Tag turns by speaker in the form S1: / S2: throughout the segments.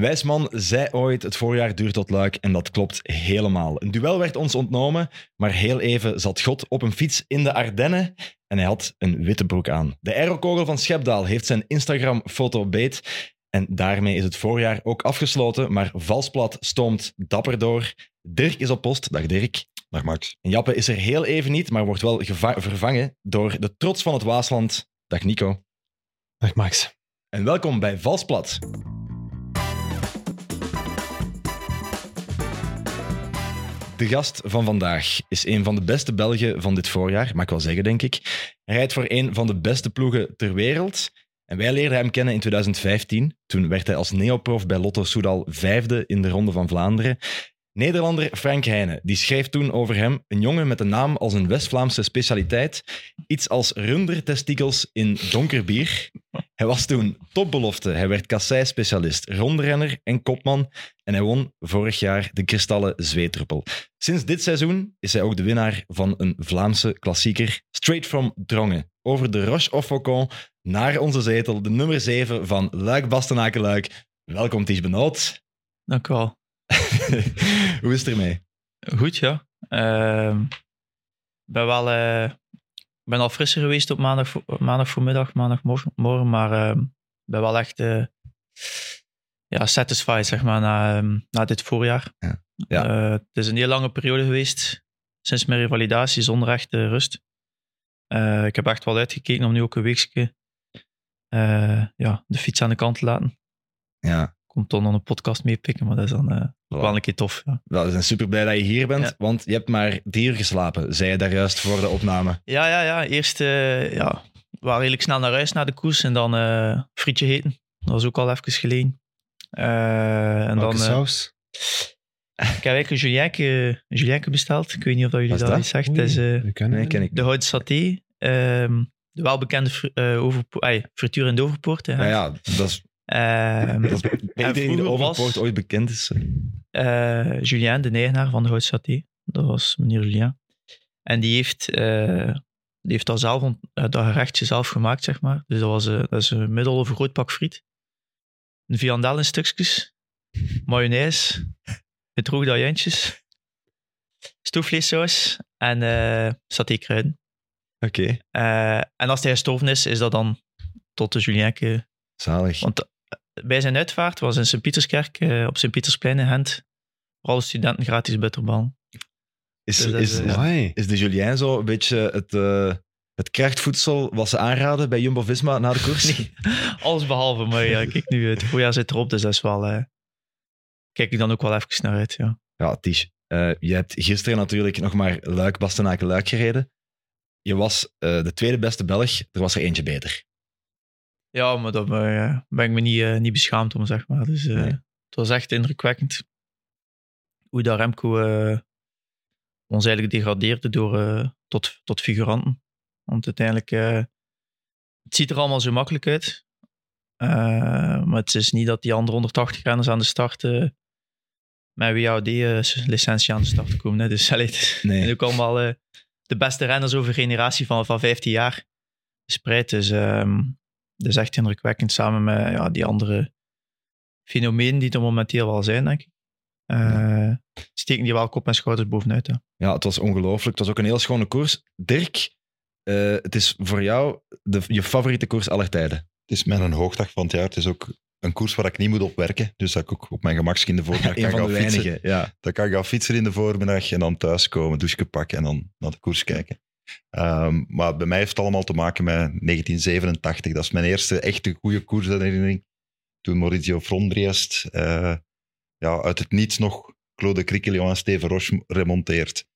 S1: Wijsman zei ooit: het voorjaar duurt tot luik. En dat klopt helemaal. Een duel werd ons ontnomen, maar heel even zat God op een fiets in de Ardennen. En hij had een witte broek aan. De aerokogel van Schepdaal heeft zijn Instagram-foto beet. En daarmee is het voorjaar ook afgesloten. Maar Valsplat stoomt dapper door. Dirk is op post. Dag Dirk.
S2: Dag Max.
S1: En Jappe is er heel even niet, maar wordt wel vervangen door de trots van het Waasland. Dag Nico.
S3: Dag Max.
S1: En welkom bij Valsplat. De gast van vandaag is een van de beste Belgen van dit voorjaar, mag ik wel zeggen, denk ik. Hij rijdt voor een van de beste ploegen ter wereld. En wij leerden hem kennen in 2015. Toen werd hij als neoprof bij Lotto Soudal vijfde in de Ronde van Vlaanderen. Nederlander Frank Heijnen die schreef toen over hem een jongen met een naam als een West-Vlaamse specialiteit. Iets als rundertestikels in donker bier. Hij was toen topbelofte. Hij werd kassei-specialist, rondrenner en kopman. En hij won vorig jaar de kristallen zweetruppel. Sinds dit seizoen is hij ook de winnaar van een Vlaamse klassieker. Straight from Drongen. Over de Roche of Faucon naar onze zetel, de nummer 7 van Luik Bastenaken-Luik. Welkom, Ties Benoot.
S4: Dank u wel.
S1: Hoe is het ermee?
S4: Goed, ja. Ik ben wel eh, ben al frisser geweest op maandag, maandag voormiddag, maandagmorgen, morgen, maar ik ben wel echt eh, ja, satisfied zeg maar, na, ehm, na dit voorjaar.
S1: Ja. Ja.
S4: Eh, het is een heel lange periode geweest, sinds mijn revalidatie, zonder echte rust. Ik heb echt wel uitgekeken om nu ook een weekje ja, de fiets aan de kant te laten.
S1: Ja,
S4: Komt dan nog een podcast meepikken, maar dat is dan eh, ook wel een keer tof. Ja.
S1: wel, we zijn super blij dat je hier bent,
S4: Ja.
S1: want je hebt maar drie uur geslapen, zei je daar juist voor de opname.
S4: Ja, ja, ja. Eerst eh, ja, we waren redelijk snel naar huis na de koers en dan eh frietje eten. Dat was ook al even geleden. Eh, en
S3: Welke
S4: dan, eh,
S3: saus?
S4: ik heb eigenlijk een julienke, een julienke besteld. Ik weet niet of dat jullie dat,
S1: dat?
S4: iets zegt.
S3: Oei,
S4: Het is eh,
S3: ken
S1: Nee,
S3: ik
S1: ken ik
S4: de
S1: niet.
S4: hout saté. ehm, de welbekende fr- eh, overpo- ai, frituur in de Overpoort. hè.
S1: Ja, ja, dat is, Dat is bij iedereen die de Overpoort ooit bekend is.
S4: eh, Julien, de eigenaar van de Hout Saté. Dat was meneer Julien. En die heeft, eh, die heeft dat, zelf, dat gerechtje zelf gemaakt, zeg maar. Dus dat, was, eh, dat is een middelover groot pak friet. Een viandel in stukjes. Mayonaise. Gedroogde agentjes. Stoofvleessaus. En eh satékruiden.
S1: Oké,
S4: Eh, en als hij gestorven is, is dat dan tot de Julienke
S1: zalig.
S4: want bij zijn uitvaart was in Sint-Pieterskerk eh, op Sint-Pietersplein in Gent voor alle studenten gratis bitterballen.
S1: Is,
S4: dus
S1: is,
S4: is,
S1: is,
S4: eh,
S1: is de Julien zo een beetje het, eh, het krachtvoedsel wat ze aanraden bij Jumbo-Visma na de koers?
S4: Nee, alles behalve, maar ja, kijk nu, het voorjaar zit erop, dus dat is wel... eh, kijk ik dan ook wel even naar uit, ja.
S1: Ja, Ties, eh, je hebt gisteren natuurlijk nog maar Luik, Bastenaken, Luik gereden. Je was eh, de tweede beste Belg, er was er eentje beter.
S4: Ja, maar daar ben, eh, ben ik me niet, eh, niet beschaamd om, zeg maar. Dus eh,
S1: Nee.
S4: het was echt indrukwekkend hoe dat Remco eh, ons eigenlijk degradeerde door, tot, tot figuranten. Want uiteindelijk, het ziet er allemaal zo makkelijk uit. Maar het is niet dat die andere 180 renners aan de start met WAD-licentie aan de start komen. Hè. Dus allee,
S1: Nee.
S4: en ook allemaal de beste renners over een generatie van, van 15 jaar gespreid. Dus dat is echt indrukwekkend samen met ja, die andere fenomenen die er momenteel wel zijn, denk ik. Eh, Steken die wel kop en schouders bovenuit. Hè.
S1: Ja, het was ongelooflijk. Het was ook een heel schone koers. Dirk, eh, het is voor jou de, je favoriete koers aller tijden.
S2: Het is mijn hoogdag van het jaar. Het is ook een koers waar ik niet moet op werken. Dus dat ik ook op mijn gemakje in de voormiddag kan
S1: van de
S2: gaan fietsen.
S1: weinigen, ja.
S2: Dan kan ik gaan fietsen in de voormiddag en dan thuiskomen, douche pakken en dan naar de koers kijken. Ehm, maar bij mij heeft het allemaal te maken met 1987. Dat is mijn eerste echte goede koersherinnering. Toen Maurizio Frondriest eh, ja, uit het niets nog Claude Criquelion en Steven Roche remonteert.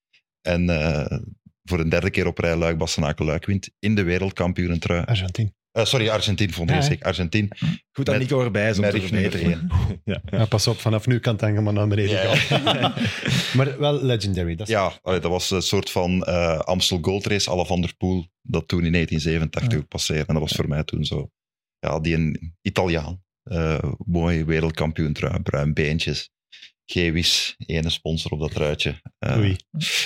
S2: En eh, voor een derde keer op rij Luik Bastenaken Luik wint in de wereldkampioenentrui.
S3: Argentinië.
S2: Eh, sorry, Argentinië vond ik
S3: Ja.
S2: Argentinië.
S1: Goed dat Nico erbij is om te verbeteren. Ja.
S3: Ja, pas op, vanaf nu kan het helemaal naar beneden
S2: Ja.
S3: gaan. maar wel legendary. Dat is
S2: Ja, allee, dat was een soort van eh, Amstel Gold Race à la Van der Poel, dat toen in 1987
S3: Ja.
S2: ook passeerde. En dat was voor mij toen zo. Ja, die een Italiaan. eh, mooi wereldkampioen trui, bruin beentjes. Gewis, ene sponsor op dat truitje. Eh,
S3: Oei.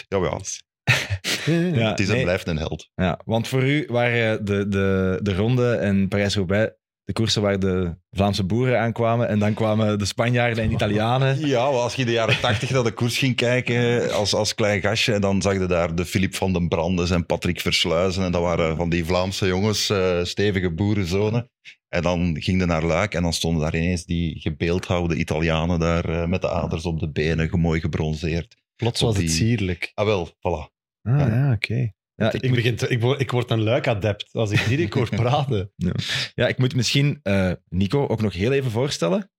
S2: Jawel,
S1: Ja,
S2: het is en
S1: nee.
S2: blijft een held.
S1: Ja, want voor u waren de, de, de ronde en Parijs-Roubaix De koersen waar de Vlaamse boeren aankwamen en dan kwamen de Spanjaarden en Italianen.
S2: Ja, als je de jaren tachtig naar de koers ging kijken als, als klein gastje, en dan zag je daar de Filip van den Brandes en Patrick Versluizen. En dat waren van die Vlaamse jongens, eh, stevige boerenzonen. En dan ging je naar Luik en dan stonden daar ineens die gebeeldhouwde Italianen daar eh, met de aders op de benen, mooi gebronzeerd.
S3: Plots was het sierlijk.
S2: Ah wel, voilà.
S3: Ah,
S2: Ja.
S3: ja, oké.
S1: Ja,
S3: Ik,
S1: ik,
S3: begin te- ik, word, ik word een luikadept als ik Dirk hoor praten.
S1: ja, ik moet misschien eh, Nico ook nog heel even voorstellen.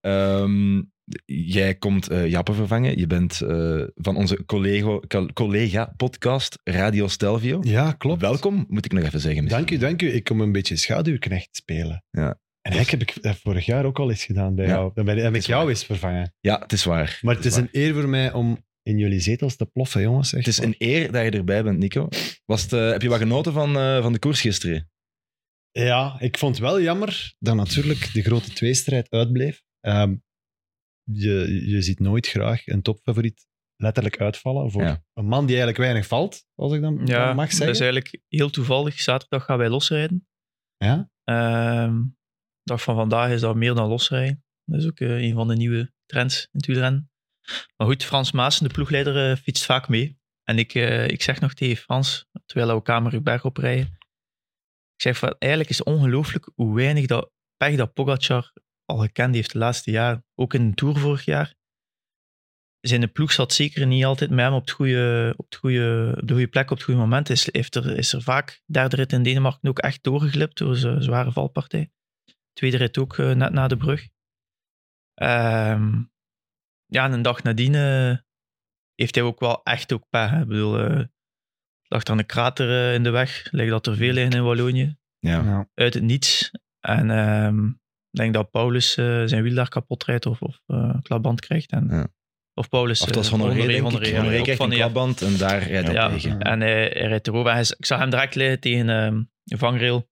S1: Ehm, jij komt eh, Jappe vervangen. Je bent eh, van onze collega- col- collega-podcast Radio Stelvio.
S3: Ja, klopt.
S1: Welkom, moet ik nog even zeggen. misschien.
S3: Dank u, dank u. Ik kom een beetje schaduwknecht spelen.
S1: Ja.
S3: En eigenlijk heb ik vorig jaar ook al eens gedaan bij
S1: Ja.
S3: jou. Dan ben, heb ik
S1: is
S3: jou
S1: waar.
S3: eens vervangen.
S1: Ja, het is waar.
S3: Maar het is een eer voor mij om in jullie zetels te ploffen, jongens. Echt
S1: Het is een eer dat je erbij bent, Nico. Was het, eh, heb je wat genoten van, eh, van de koers gisteren?
S3: Ja, ik vond het wel jammer dat natuurlijk de grote tweestrijd uitbleef. Ehm, je, je ziet nooit graag een topfavoriet letterlijk uitvallen voor
S1: Ja.
S3: een man die eigenlijk weinig valt, als ik dan
S4: Ja,
S3: mag
S4: dat
S3: zeggen.
S4: is eigenlijk heel toevallig. Zaterdag gaan wij losrijden.
S3: Ja?
S4: Ehm, de dag van vandaag is dat meer dan losrijden. Dat is ook eh, een van de nieuwe trends in het wielrennen. Maar goed, Frans Maassen, de ploegleider, eh, fietst vaak mee. En ik, eh, ik zeg nog tegen Frans, terwijl we Kamerberg oprijden, ik zeg van, eigenlijk is het ongelooflijk hoe weinig dat pech dat Pogacar al gekend heeft de laatste jaren. Ook in de Tour vorig jaar. Zijn ploeg zat zeker niet altijd met hem op, het goede, op, het goede, de goede plek op het goede moment. Is, heeft er, is er vaak, derde rit in Denemarken, ook echt doorgeglipt door zijn zware valpartij. Tweede rit ook eh, net na de brug. Ehm, ja, en een dag nadien eh, heeft hij ook wel echt ook pech. hè. Ik bedoel, eh lag er een krater eh, in de weg. Lijkt dat er veel liggen in Wallonië.
S1: Ja.
S3: Ja.
S4: Uit het niets. En ehm, ik denk dat Paulus zijn wiel daar kapot rijdt of, of eh, klapband krijgt. En,
S1: Ja.
S4: Of Paulus.
S1: Of
S4: eh,
S1: Honoré, denk ik.
S4: Honoré, ja.
S1: Honoré
S4: Ook
S1: krijgt
S4: van
S1: een klapband en daar rijdt hij
S4: Ja.
S1: tegen.
S4: En hij, hij rijdt erover. En hij, ik zag hem direct liggen tegen ehm een vangrail.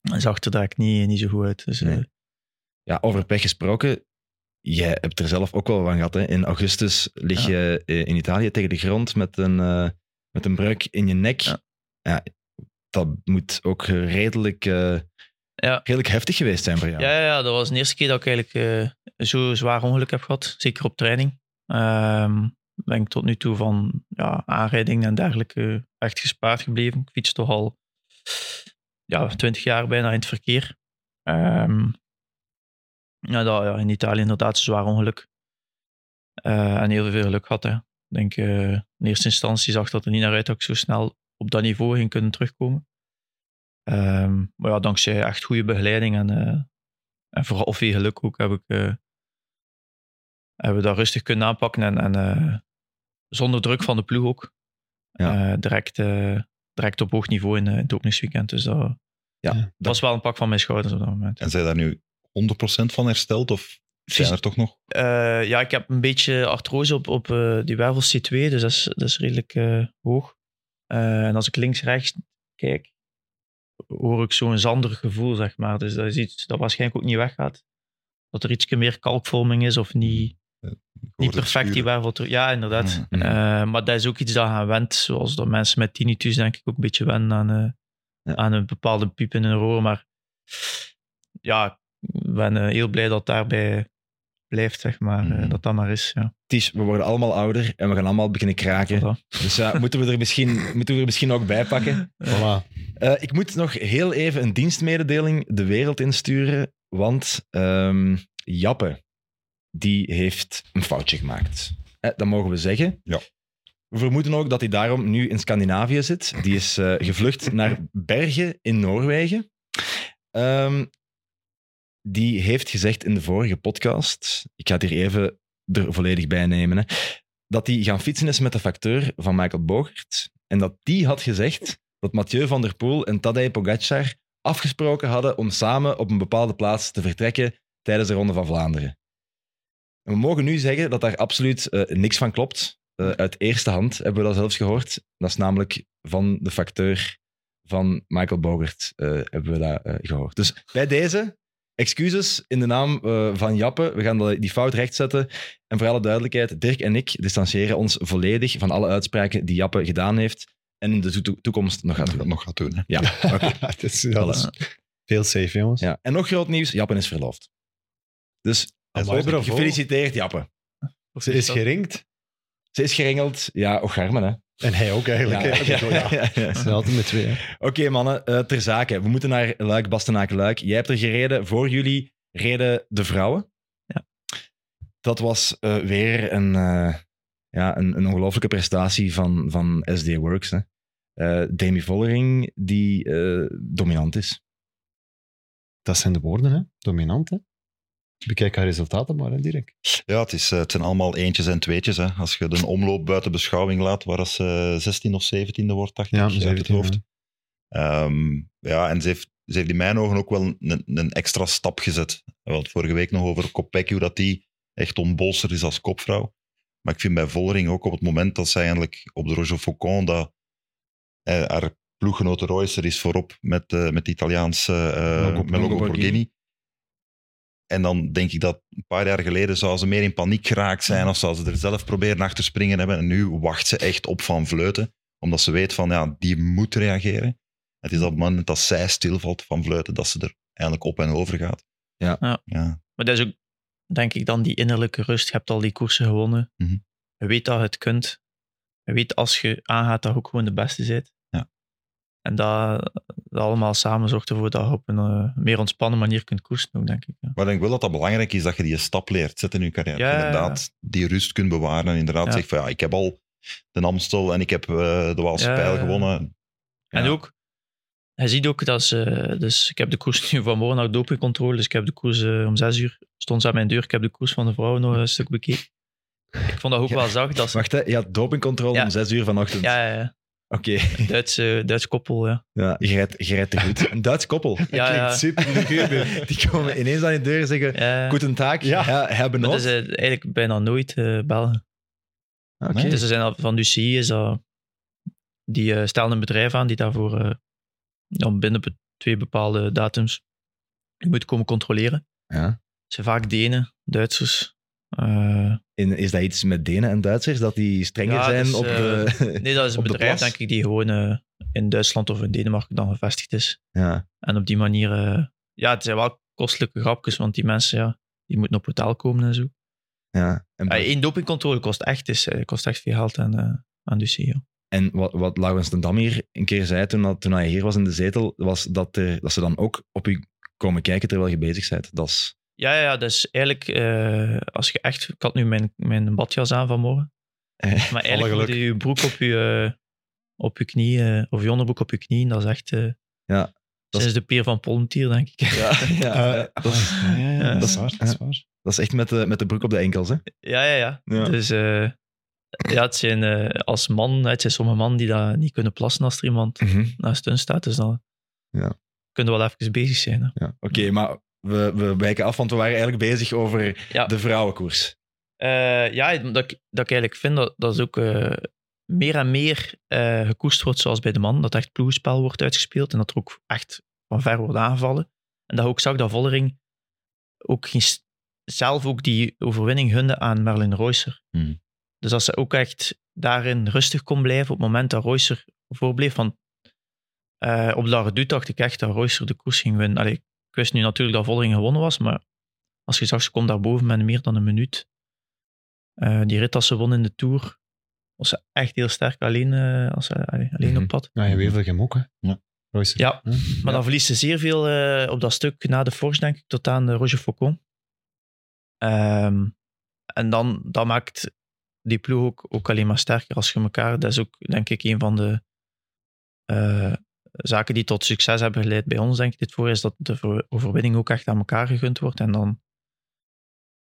S4: Hij zag er direct niet, niet zo goed uit. Dus, eh,
S1: Nee. Ja, over pech gesproken. Jij hebt er zelf ook wel van gehad. Hè? In augustus lig je eh, in Italië tegen de grond met een, eh, met een breuk in je nek.
S4: Ja.
S1: Ja, dat moet ook redelijk, eh,
S4: Ja.
S1: redelijk heftig geweest zijn voor jou.
S4: Ja, ja, dat was de eerste keer dat ik eigenlijk eh, zo zwaar ongeluk heb gehad. Zeker op training. Ehm ben ik tot nu toe van ja, aanrijdingen en dergelijke echt gespaard gebleven. Ik fiets toch al ja, 20 jaar bijna in het verkeer. Ehm, ja, dat, ja, in Italië inderdaad een zwaar ongeluk. Eh, en heel veel geluk gehad. Hè. Ik denk eh, in eerste instantie zag dat er niet naar uit dat ik zo snel op dat niveau ging kunnen terugkomen. Ehm, maar ja, dankzij echt goede begeleiding en, eh, en vooral veel geluk ook heb ik, hebben we dat rustig kunnen aanpakken en, en zonder druk van de ploeg ook.
S1: Ja.
S4: Direct, direct op hoog niveau in, in het openingsweekend. Dus dat,
S1: Ja,
S4: dat was wel een pak van mijn schouders op dat moment.
S2: En zijn daar nu 100% van hersteld of zijn er toch nog?
S4: Eh, ja, ik heb een beetje artrose op, op eh, die wervel C2, dus dat is, dat is redelijk eh, hoog. En als ik links-rechts kijk, hoor ik zo'n zanderig gevoel, zeg maar. Dus dat is iets dat waarschijnlijk ook niet weggaat. Dat er iets meer kalkvorming is of niet, niet
S2: Hoor het
S4: perfect die wervel. Ja, inderdaad. Eh, maar dat is ook iets dat aan went, zoals dat mensen met tinnitus denk ik ook een beetje wennen aan,
S1: Ja.
S4: aan een bepaalde piep in hun oor. Maar ja, ben eh, heel blij dat daarbij blijft, zeg maar. eh,
S2: Mhm.
S4: dat dat maar is, ja.
S1: Ties, we worden allemaal ouder en we gaan allemaal beginnen kraken.
S4: Voilà.
S1: Dus ja, moeten, we er misschien, moeten we er misschien ook bij pakken.
S3: Voilà.
S1: Eh, ik moet nog heel even een dienstmededeling de wereld insturen, want ehm, Jappe, die heeft een foutje gemaakt. Eh, dat mogen we zeggen.
S2: Ja.
S1: We vermoeden ook dat hij daarom nu in Scandinavië zit. Die is eh, gevlucht naar Bergen in Noorwegen. Ehm, die heeft gezegd in de vorige podcast, ik ga het hier even er volledig bij nemen, hè, dat hij gaan fietsen is met de facteur van Michael Bogert. En dat die had gezegd dat Mathieu van der Poel en Tadej Pogacar afgesproken hadden om samen op een bepaalde plaats te vertrekken tijdens de Ronde van Vlaanderen. En we mogen nu zeggen dat daar absoluut eh, niks van klopt. Eh, uit eerste hand hebben we dat zelfs gehoord. Dat is namelijk van de facteur van Michael Bogert eh, hebben we dat eh, gehoord. Dus bij deze, excuses in de naam eh, van Jappe. We gaan die fout rechtzetten. En voor alle duidelijkheid, Dirk en ik distancieren ons volledig van alle uitspraken die Jappe gedaan heeft en in de to- toekomst nog gaat doen.
S2: nog gaat doen. Hè.
S1: Ja, oké.
S3: het is, ja, dat is Veel safe, jongens.
S1: Ja. En nog groot nieuws, Jappen is verloofd. Dus gefeliciteerd, Jappen.
S3: Ze is geringd.
S1: Ze is geringeld. Ja, och garmen, hè.
S3: En hij ook eigenlijk. hè. Ja.
S1: ja, ja.
S3: Ze zijn altijd met twee. Hè.
S1: Oké, mannen, eh, ter zake. We moeten naar Luik, Bastenaken, Luik. Jij hebt er gereden. Voor jullie reden de vrouwen.
S4: Ja.
S1: Dat was eh, weer een, eh, ja, een, een ongelofelijke prestatie van, van SD Works. Hè. Eh, Demi Vollering, die eh, dominant is.
S3: Dat zijn de woorden, hè? Dominant, hè? Bekijk haar resultaten maar, hè, direct.
S2: Ja, het, is, eh, het zijn allemaal eentjes en tweetjes. Hè. Als je de omloop buiten beschouwing laat, waar ze 16 of 17e wordt, dacht ik,
S3: Ja,
S2: uit het
S3: 17,
S2: hoofd.
S3: ja.
S2: Ehm, ja, en ze heeft, ze heeft in mijn ogen ook wel een, een extra stap gezet. We hadden vorige week nog over Kopecky, hoe dat die echt onbolster is als kopvrouw. Maar ik vind bij Vollering ook op het moment dat zij eigenlijk op de Roger Faucon, dat eh, haar ploeggenote Royster is voorop met, eh, met de Italiaanse eh
S1: Logo
S2: Logo Borghini. En dan denk ik dat een paar jaar geleden zou ze meer in paniek geraakt zijn of zou ze er zelf proberen achter springen hebben. En nu wacht ze echt op Van Vleuten, omdat ze weet van ja, die moet reageren. Het is op het moment dat zij stilvalt van Vleuten, dat ze er eigenlijk op en over gaat.
S1: Ja.
S4: Ja.
S2: ja.
S4: Maar dat is ook, denk ik, dan die innerlijke rust. Je hebt al die koersen gewonnen.
S2: Mhm.
S4: Je weet dat je het kunt. Je weet als je aangaat dat je ook gewoon de beste bent.
S2: Ja.
S4: En dat, dat allemaal samen zorgt ervoor dat je op een eh, meer ontspannen manier kunt koersen, ook, denk ik. Ja.
S2: Maar ik denk wel dat dat belangrijk is dat je die stap leert zetten in je carrière.
S4: Ja, ja, ja.
S2: Inderdaad, die rust kunt bewaren. En inderdaad
S4: Ja.
S2: zegt van ja, ik heb al de Amstel en ik heb eh, de Waalse
S4: Ja,
S2: Pijl gewonnen.
S4: En ook, hij ziet ook dat ze, dus ik heb de koers nu vanmorgen naar dopingcontrole, dus ik heb de koers eh, om zes uur, stond ze aan mijn deur, ik heb de koers van de vrouwen nog een stuk bekeken. Ik vond dat ook
S1: Ja.
S4: wel zacht, dat ze,
S1: Wacht, hè. je had dopingcontrole
S4: Ja.
S1: om zes uur vanochtend.
S4: ja, ja, ja,
S1: Oké,
S4: Duits, eh, Duits koppel, ja.
S1: ja, je, rijdt, je rijdt te goed. Een Duits koppel.
S4: Ja, ja.
S3: super.
S1: Die komen ineens aan je deur en zeggen...
S4: ja.
S1: Guten Tag,
S3: Ja.
S1: ja. hebben nog.
S4: dat is eh, eigenlijk bijna nooit eh, Belgen.
S1: Oké.
S2: Nee.
S4: Dus er zijn al- van UCI is dat, die eh, stellen een bedrijf aan die daarvoor eh, dan binnen be- twee bepaalde datums je moet komen controleren.
S1: Ja.
S4: Het zijn vaak Denen, Duitsers. Eh,
S1: En is dat iets met Denen en Duitsers, dat die strenger
S4: Ja,
S1: zijn
S4: dus,
S1: op de...
S4: nee, dat is een
S1: de
S4: bedrijf, denk ik, die gewoon eh, in Duitsland of in Denemarken dan gevestigd is.
S1: ja.
S4: En op die manier, eh, ja, het zijn wel kostelijke grapjes, want die mensen, ja, die moeten op hotel komen en zo.
S1: ja. En,
S4: Uh, Eén dopingcontrole kost echt, is, eh, kost echt veel geld aan, eh aan UCI. ja.
S1: en wat, wat Laurens ten Dam hier een keer zei toen, dat- toen hij hier was in de zetel, was dat, er, dat ze dan ook op u komen kijken terwijl je bezig bent. Dat is...
S4: Ja, ja, ja, dus eigenlijk, eh, als je echt... Ik had nu mijn, mijn badjas aan vanmorgen.
S1: Eh,
S4: Maar eigenlijk moet je je broek op je, op je knie, eh, of je onderbroek op je knie. Dat is echt... eh
S1: Ja, dat
S4: sinds de Pier van Pollentier, denk ik.
S1: ja, ja,
S3: Eh,
S1: dat, is,
S3: ja, ja, ja, dat is
S1: Ja.
S3: waar. Dat is waar.
S1: dat is echt met de, met de broek op de enkels, hè?
S4: Ja, ja, ja.
S1: Ja.
S4: Dus eh, ja, het zijn eh, als man, het zijn sommige mannen die dat niet kunnen plassen als er iemand naast hun staat. Dus dan
S1: Ja.
S4: kunnen we wel even bezig zijn. Hè.
S1: Ja. Oké, maar we, we wijken af, want we waren eigenlijk bezig over
S4: Ja.
S1: de vrouwenkoers.
S4: Eh, ja, dat, ik- dat ik eigenlijk vind dat, dat is ook eh, meer en meer eh gekoerst wordt zoals bij de man. Dat echt ploegspel wordt uitgespeeld en dat er ook echt van ver wordt aangevallen. En dat je ook zag dat Vollering ook zelf ook die overwinning gunde aan Merlin Reusser.
S2: Hmm.
S4: Dus als ze ook echt daarin rustig kon blijven op het moment dat Reusser voorbleef. Want op dat reduut dacht ik echt dat Reusser de koers ging winnen. Allee, wist nu natuurlijk dat Vollering gewonnen was, maar als je zag, ze komt daarboven met meer dan een minuut. Eh, die rit als ze won in de Tour, was ze echt heel sterk alleen, eh, als ze, allee, alleen
S1: Mhm.
S4: op pad.
S3: Ja, je Wevelgem ook, hè?
S2: Ja.
S3: Royce.
S4: Ja, maar
S1: Ja.
S4: dan verliest ze zeer veel eh, op dat stuk na de Force, denk ik, tot aan de Roger Faucon. Ehm, en dan dat maakt die ploeg ook, ook alleen maar sterker als je elkaar... Dat is ook, denk ik, een van de eh, zaken die tot succes hebben geleid bij ons, denk ik, dit voor is dat de ver- overwinning ook echt aan elkaar gegund wordt. En dan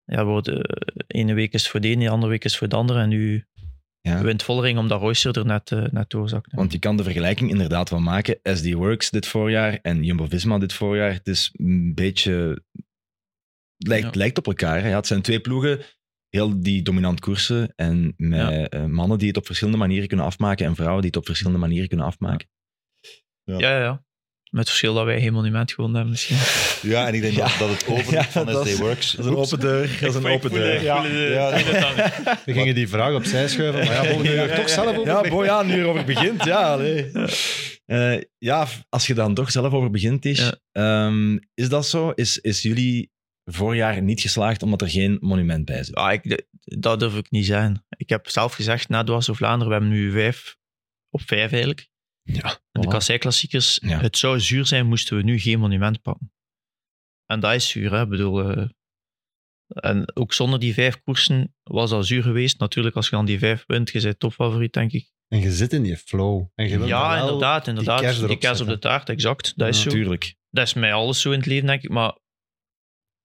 S4: ja, wordt de ene week is voor de ene, de andere week is voor de andere. En nu
S1: Ja.
S4: wint Vollering omdat Royster er net, eh, net doorzakt.
S1: Want je kan de vergelijking inderdaad wel maken. SD Works dit voorjaar en Jumbo-Visma dit voorjaar. Het is een beetje... Lijkt,
S4: Ja.
S1: lijkt op elkaar. Ja, het zijn twee ploegen, heel die dominant koersen. En met
S4: Ja.
S1: eh, mannen die het op verschillende manieren kunnen afmaken. En vrouwen die het op verschillende manieren kunnen afmaken.
S4: Ja, ja, ja. Met het verschil dat wij geen monument gewonnen hebben misschien.
S2: Ja, en ik denk
S1: Ja.
S2: dat, dat het overwicht
S1: Ja,
S2: van SD
S1: is-
S2: Works...
S1: Dat is een open deur. Dat is een open deur.
S3: Ja.
S2: Ja,
S3: We gingen die vraag opzij schuiven, maar ja, volgende jaar toch zelf over
S1: Ja, boy, ja, nu erover begint. Ja, allee. Eh, ja, als je dan toch zelf over begint, is,
S4: Ja.
S1: ehm, is dat zo? Is, is jullie voorjaar niet geslaagd omdat er geen monument bij zit?
S4: Ja, ik, dat durf ik niet zijn. Ik heb zelf gezegd, na Dwars door Vlaanderen, we hebben nu vijf op vijf eigenlijk.
S3: Ja,
S4: de kassei-klassiekers,
S1: Ja.
S4: het zou zuur zijn, moesten we nu geen monument pakken. En dat is zuur, hè. Ik bedoel... eh, en ook zonder die vijf koersen was dat zuur geweest. Natuurlijk, als je dan die vijf wint, je bent topfavoriet, denk ik.
S3: En je zit in die flow. En je wilt
S4: Ja, inderdaad, inderdaad.
S3: kers
S4: Die
S3: erop
S4: kers op de taart, exact. Dat is
S3: Ja,
S4: zo.
S1: Tuurlijk.
S4: Dat is mij alles zo in het leven, denk ik. Maar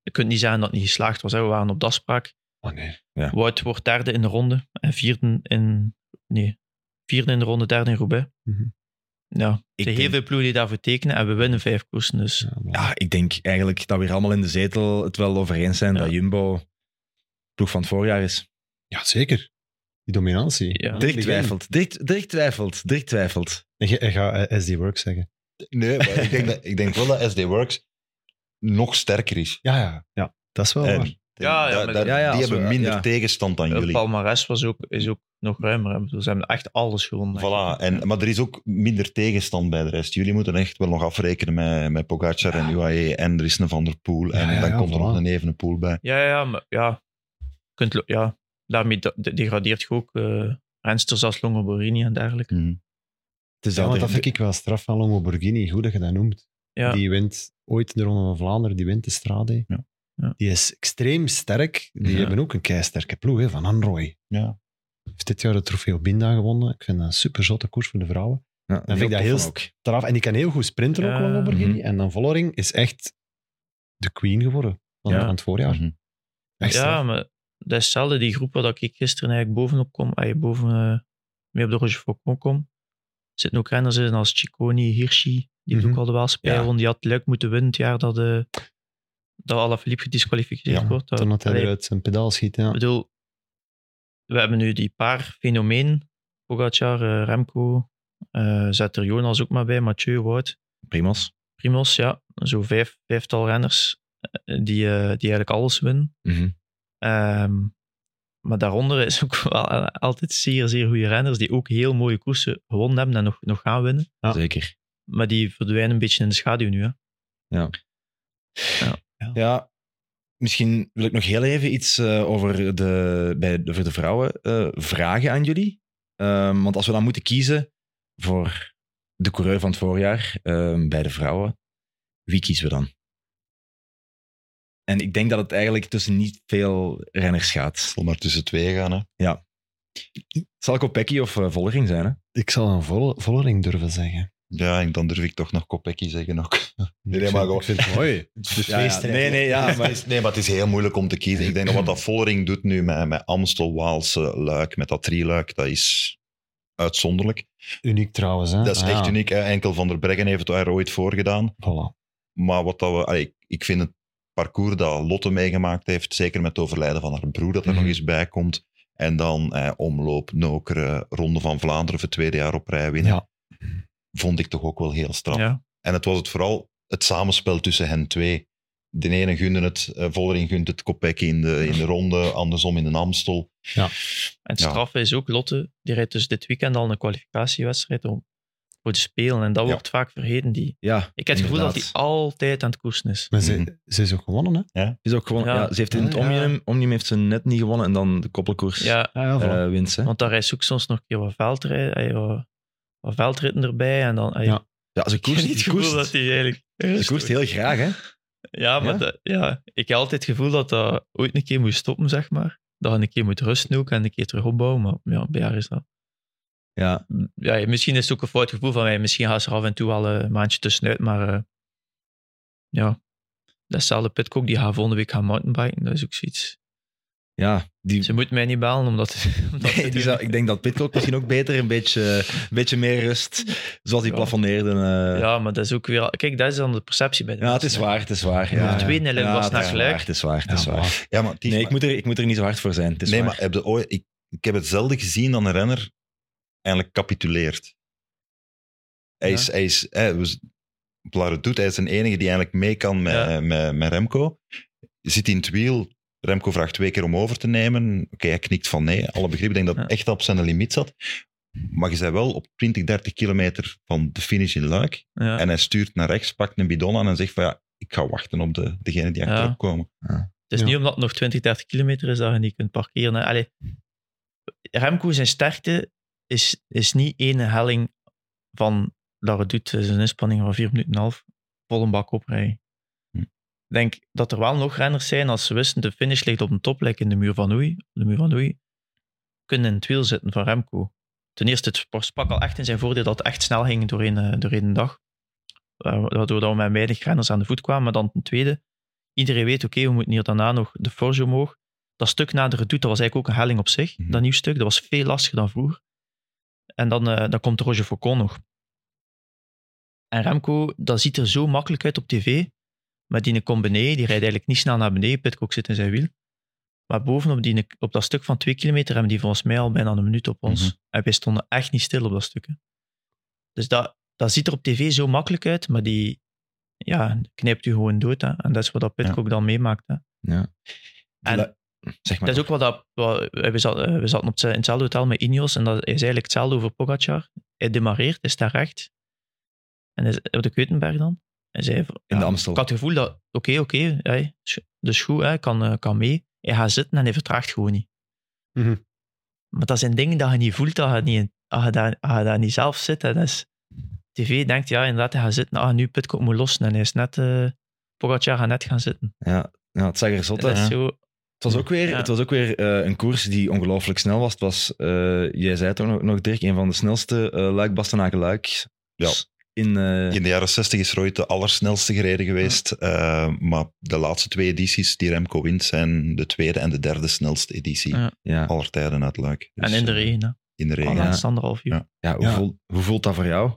S4: je kunt niet zeggen dat het niet geslaagd was. Hè. We waren op de afspraak.
S3: Oh nee.
S4: Wout wordt derde in de ronde en vierde in... Nee, vierde in de ronde, derde in Roubaix.
S3: Mhm.
S4: Ja, er
S1: Ik
S4: zijn heel
S1: denk-
S4: veel ploegen die daarvoor tekenen en we winnen vijf koersen. Dus
S3: Ja,
S1: ik denk eigenlijk dat we hier allemaal in de zetel het wel over eens zijn
S4: Ja.
S1: dat Jumbo ploeg van het voorjaar is.
S3: Ja, zeker. Die dominantie.
S4: Ja.
S1: Dirk twijfelt. Dirk, Dirk twijfelt. Dirk twijfelt.
S3: En je, je gaat eh, SD Works zeggen.
S2: Nee, maar ik denk, dat, ik denk wel dat SD Works nog sterker is.
S3: Ja, ja. ja dat is wel
S2: En
S3: waar.
S4: Ja, ja,
S2: da-
S4: maar-
S2: da-
S1: ja, ja,
S2: die hebben
S1: we-
S2: minder
S1: ja.
S2: tegenstand dan jullie.
S4: palmares was ook, is ook nog ruimer. Ze hebben echt alles gewonnen.
S2: Voilà. En, maar er is ook minder tegenstand bij de rest. Jullie moeten echt wel nog afrekenen met, met Pogacar en UAE. En er is een Van der Poel. En
S3: Ja, ja,
S2: dan
S3: ja,
S2: komt er
S3: voilà.
S2: nog een Evenepoel bij.
S4: Ja, ja, maar ja. Kunt, ja. Daarmee de- de- degradeert je ook eh rensters als Longoborini en dergelijke.
S1: Het is
S3: Ja, want dat vind ik wel straf van Longo Borghini. Goed dat je dat noemt.
S4: Ja.
S3: Die wint ooit de Ronde van Vlaanderen, die wint de Strade.
S2: Ja.
S4: Ja.
S3: Die is extreem sterk. Die
S1: Ja.
S3: hebben ook een keisterke ploeg, hè, van Anroy.
S2: Ja.
S3: Heeft dit jaar de trofee Binda gewonnen. Ik vind dat een super zotte koers voor de vrouwen.
S1: Ja,
S3: Dan vind ik dat heel. Straf. En die kan heel goed sprinten ook,
S4: Ja.
S3: Longo Borghini.
S1: Mhm.
S3: En dan Vollering is echt de queen geworden van, het voorjaar.
S2: Mhm.
S3: Echt
S4: Ja, maar dat is hetzelfde. Die groep waar ik gisteren eigenlijk bovenop kom, ah, boven eh, mee op de Rochefoucauld kom, zitten ook renners in als Ciccone, Hirschi, die
S3: Mhm.
S4: ook al de Waalse
S1: Ja.
S4: Die had leuk moeten winnen het jaar dat, de dat Alaphilippe gedisqualificeerd
S3: Ja,
S4: wordt. Dat-
S3: Toen dat hij
S4: allee,
S3: eruit zijn pedaal schiet. Ja.
S4: Ik bedoel, we hebben nu die paar fenomeen, Pogacar, eh, Remco, eh zet er Jonas ook maar bij, Mathieu, Wout,
S1: Primos.
S4: Primos, ja. Zo vijf, vijftal renners eh, die, eh, die eigenlijk alles winnen.
S1: Mhm.
S4: Ehm, maar daaronder is ook wel altijd zeer, zeer goede renners die ook heel mooie koersen gewonnen hebben en nog, nog gaan winnen.
S3: Ja.
S1: Zeker.
S4: Maar die verdwijnen een beetje in de schaduw nu. Hè.
S1: Ja, misschien wil ik nog heel even iets eh, over de, bij, de- voor de vrouwen eh, vragen aan jullie. Ehm, want als we dan moeten kiezen voor de coureur van het voorjaar ehm, bij de vrouwen, wie kiezen we dan? En ik denk dat het eigenlijk tussen niet veel renners gaat.
S2: Zal maar tussen twee gaan. Hè.
S1: Zal Kopecky of uh, Vollering zijn? Hè?
S3: Ik zal een Vol- Vollering durven zeggen.
S2: Ja, en dan durf ik toch nog Kopecky zeggen ook. Nee,
S3: ik,
S2: maar
S3: vind,
S2: gewoon-
S3: ik vind het mooi.
S1: Ja, ja. Nee, nee, ja,
S2: Maar is, nee, maar het is heel moeilijk om te kiezen. Ik denk dat wat dat Vollering doet nu met, met Amstel, Waalse, Luik, met dat drieluik, dat is uitzonderlijk.
S3: Uniek trouwens. Hè?
S2: Dat is
S3: Ah,
S2: echt
S3: ja.
S2: uniek. Enkel Van der Breggen heeft het daar ooit voor gedaan.
S3: Voilà.
S2: Maar wat dat we, allee, ik- vind het parcours dat Lotte meegemaakt heeft, zeker met het overlijden van haar broer, dat er
S1: Mhm.
S2: nog eens bij komt. En dan eh, omloop, Nokere, Ronde van Vlaanderen voor het tweede jaar op rij winnen.
S3: Ja.
S2: Vond ik toch ook wel heel straf.
S4: Ja.
S2: En het was het vooral het samenspel tussen hen twee. De ene gunde het, eh, Vollering gunt het Kopecky in de, in de ronde, andersom in de Amstel.
S4: En het
S2: Ja.
S4: straffe is ook, Lotte, die rijdt dus dit weekend al een kwalificatiewedstrijd om voor te spelen. En dat
S2: Ja.
S4: wordt vaak vergeten. Die.
S1: ja,
S4: Ik heb het gevoel dat hij altijd aan het koersen is.
S3: Maar ze,
S2: Mhm.
S3: ze is ook gewonnen, hè?
S1: Is ook gewoon,
S4: Ja.
S1: ja. ze heeft in het. Omnium, Omnium heeft ze net niet gewonnen en dan de koppelkoers
S4: Ja,
S3: ja, voilà.
S1: eh, wint ze.
S4: want daar rijdt ze ook soms nog een keer wat, veldrij, eh, wat, veldritten erbij. En dan,
S3: Ja.
S1: Ja, ze koerst,
S4: niet het
S1: ze
S4: gevoel
S1: koerst,
S4: dat hij eigenlijk...
S1: ze koerst heel graag, hè?
S4: Ja, maar
S1: Ja?
S4: dat- ja, ik heb altijd het gevoel dat dat ooit een keer moet stoppen, zeg maar. Dat je een keer moet rusten ook en een keer terug opbouwen. Maar ja, bij haar is dat...
S1: Ja,
S4: Ja, misschien is het ook een fout gevoel van mij. Misschien gaat ze er af en toe wel een maandje tussenuit, maar eh, ja, datzelfde Pitcock, die gaat volgende week gaan mountainbiken. Dat is ook zoiets.
S1: Ja die,
S4: Ze moet mij niet bellen omdat, omdat
S1: Nee, die zou, ik denk dat Pitcock misschien ook beter een beetje, een beetje meer rust, zoals die
S4: Ja.
S1: plafonneerde. eh.
S4: Ja, maar dat is ook weer... Kijk, dat is dan de perceptie bij de
S1: Ja, het is waar, het is waar.
S3: Ja,
S1: Ja,
S3: ja.
S4: 2-0
S1: Ja,
S4: was
S1: het
S4: naar
S1: is
S4: gelijk.
S1: waar, Het is waar, het is
S3: Ja,
S1: waar.
S3: voilà.
S2: Ja, maar,
S1: Nee, ik moet, er, ik moet er niet zo hard voor zijn. Het is
S2: nee,
S1: waar.
S2: maar heb ooit, ik, ik heb het zelden gezien dat een renner eigenlijk capituleert. Hij
S4: Ja.
S2: is, hij is hij, was, Doet, hij is de enige die eigenlijk mee kan met,
S4: Ja.
S2: met, met Remco. Zit in het wiel. Remco vraagt twee keer om over te nemen. Oké, hij knikt van nee, alle begrip. Ik denk dat het
S4: Ja.
S2: echt op zijn limiet zat. Maar je bent wel op 20, 30 kilometer van de finish in Luik.
S4: Ja.
S2: En hij stuurt naar rechts, pakt een bidon aan en zegt van ja, ik ga wachten op de, degene die
S4: Ja.
S2: achterop komen.
S4: Het is
S3: Ja.
S4: niet omdat het nog 20, 30 kilometer is dat je niet kunt parkeren. Allee, Remco zijn sterkte is, is niet één helling van dat het doet is een inspanning van 4 minuten en een half vol een bak oprijden. Ik denk dat er wel nog renners zijn als ze wisten de finish ligt op een top, like in de muur van Oei. De muur van Oei kunnen in het wiel zitten van Remco. Ten eerste, het sprak al echt in zijn voordeel dat het echt snel ging doorheen, eh, doorheen de dag. Waardoor dat we met weinig renners aan de voet kwamen. Maar dan ten tweede, iedereen weet, oké, we moeten hier daarna nog de Forge omhoog. Dat stuk na de redoute, dat was eigenlijk ook een helling op zich.
S2: Mhm.
S4: Dat nieuw stuk, dat was veel lastiger dan vroeger. En dan, eh, dan komt Roger Faucon nog. En Remco, dat ziet er zo makkelijk uit op tv. Maar die komt beneden, die rijdt eigenlijk niet snel naar beneden. Pitcock zit in zijn wiel. Maar bovenop die, op dat stuk van twee kilometer hebben die volgens mij al bijna een minuut op ons.
S2: Mhm.
S4: En wij stonden echt niet stil op dat stuk. hè. Dus dat, dat ziet er op tv zo makkelijk uit, maar die ja, knijpt u gewoon dood. Hè. En dat is wat dat Pitcock dan meemaakt. Hè.
S1: Ja.
S4: En
S1: La- zeg maar.
S4: dat is ook wat dat... wat- we, zaten, we zaten op, het- in hetzelfde hotel met Ineos en dat is eigenlijk hetzelfde over Pogacar. Hij demareert, hij staat recht. En is- op de Keutenberg dan. Hij zei,
S1: In de Amstel.
S4: Ik had het gevoel dat, oké, oké, sch- dus goed, kan, eh, kan mee. Hij gaat zitten en hij vertraagt gewoon niet.
S3: Mhm.
S4: Maar dat zijn dingen dat je niet voelt, dat je, niet, als je, daar, als je daar niet zelf zit. Hè. Dat is, TV denkt, ja, inderdaad, hij gaat zitten. Ah, nu Pitcock moet lossen. En hij is net... eh Pogacar gaat net gaan zitten.
S1: Ja, ja, het zag er zot uit.
S4: is
S1: Het
S4: zo...
S1: was ook weer,
S4: Ja.
S1: het was ook weer eh, een koers die ongelooflijk snel was. Het was, jij zei het ook nog, nog Dirk, een van de snelste uh, luik bastenaken luik
S2: Ja.
S1: In, eh,
S2: In de jaren 60 is Roy de allersnelste gereden geweest. eh, maar de laatste twee edities die Remco wint zijn de tweede en de derde snelste editie
S4: Ja.
S1: ja.
S2: aller tijden uit Luik. Dus,
S4: en in de
S2: eh,
S4: regen, hè.
S2: In de
S4: Al
S2: regen.
S1: Ja.
S4: anderhalf uur.
S2: Ja.
S1: Ja, hoe,
S3: Ja.
S1: Voelt, hoe voelt dat voor jou? Ik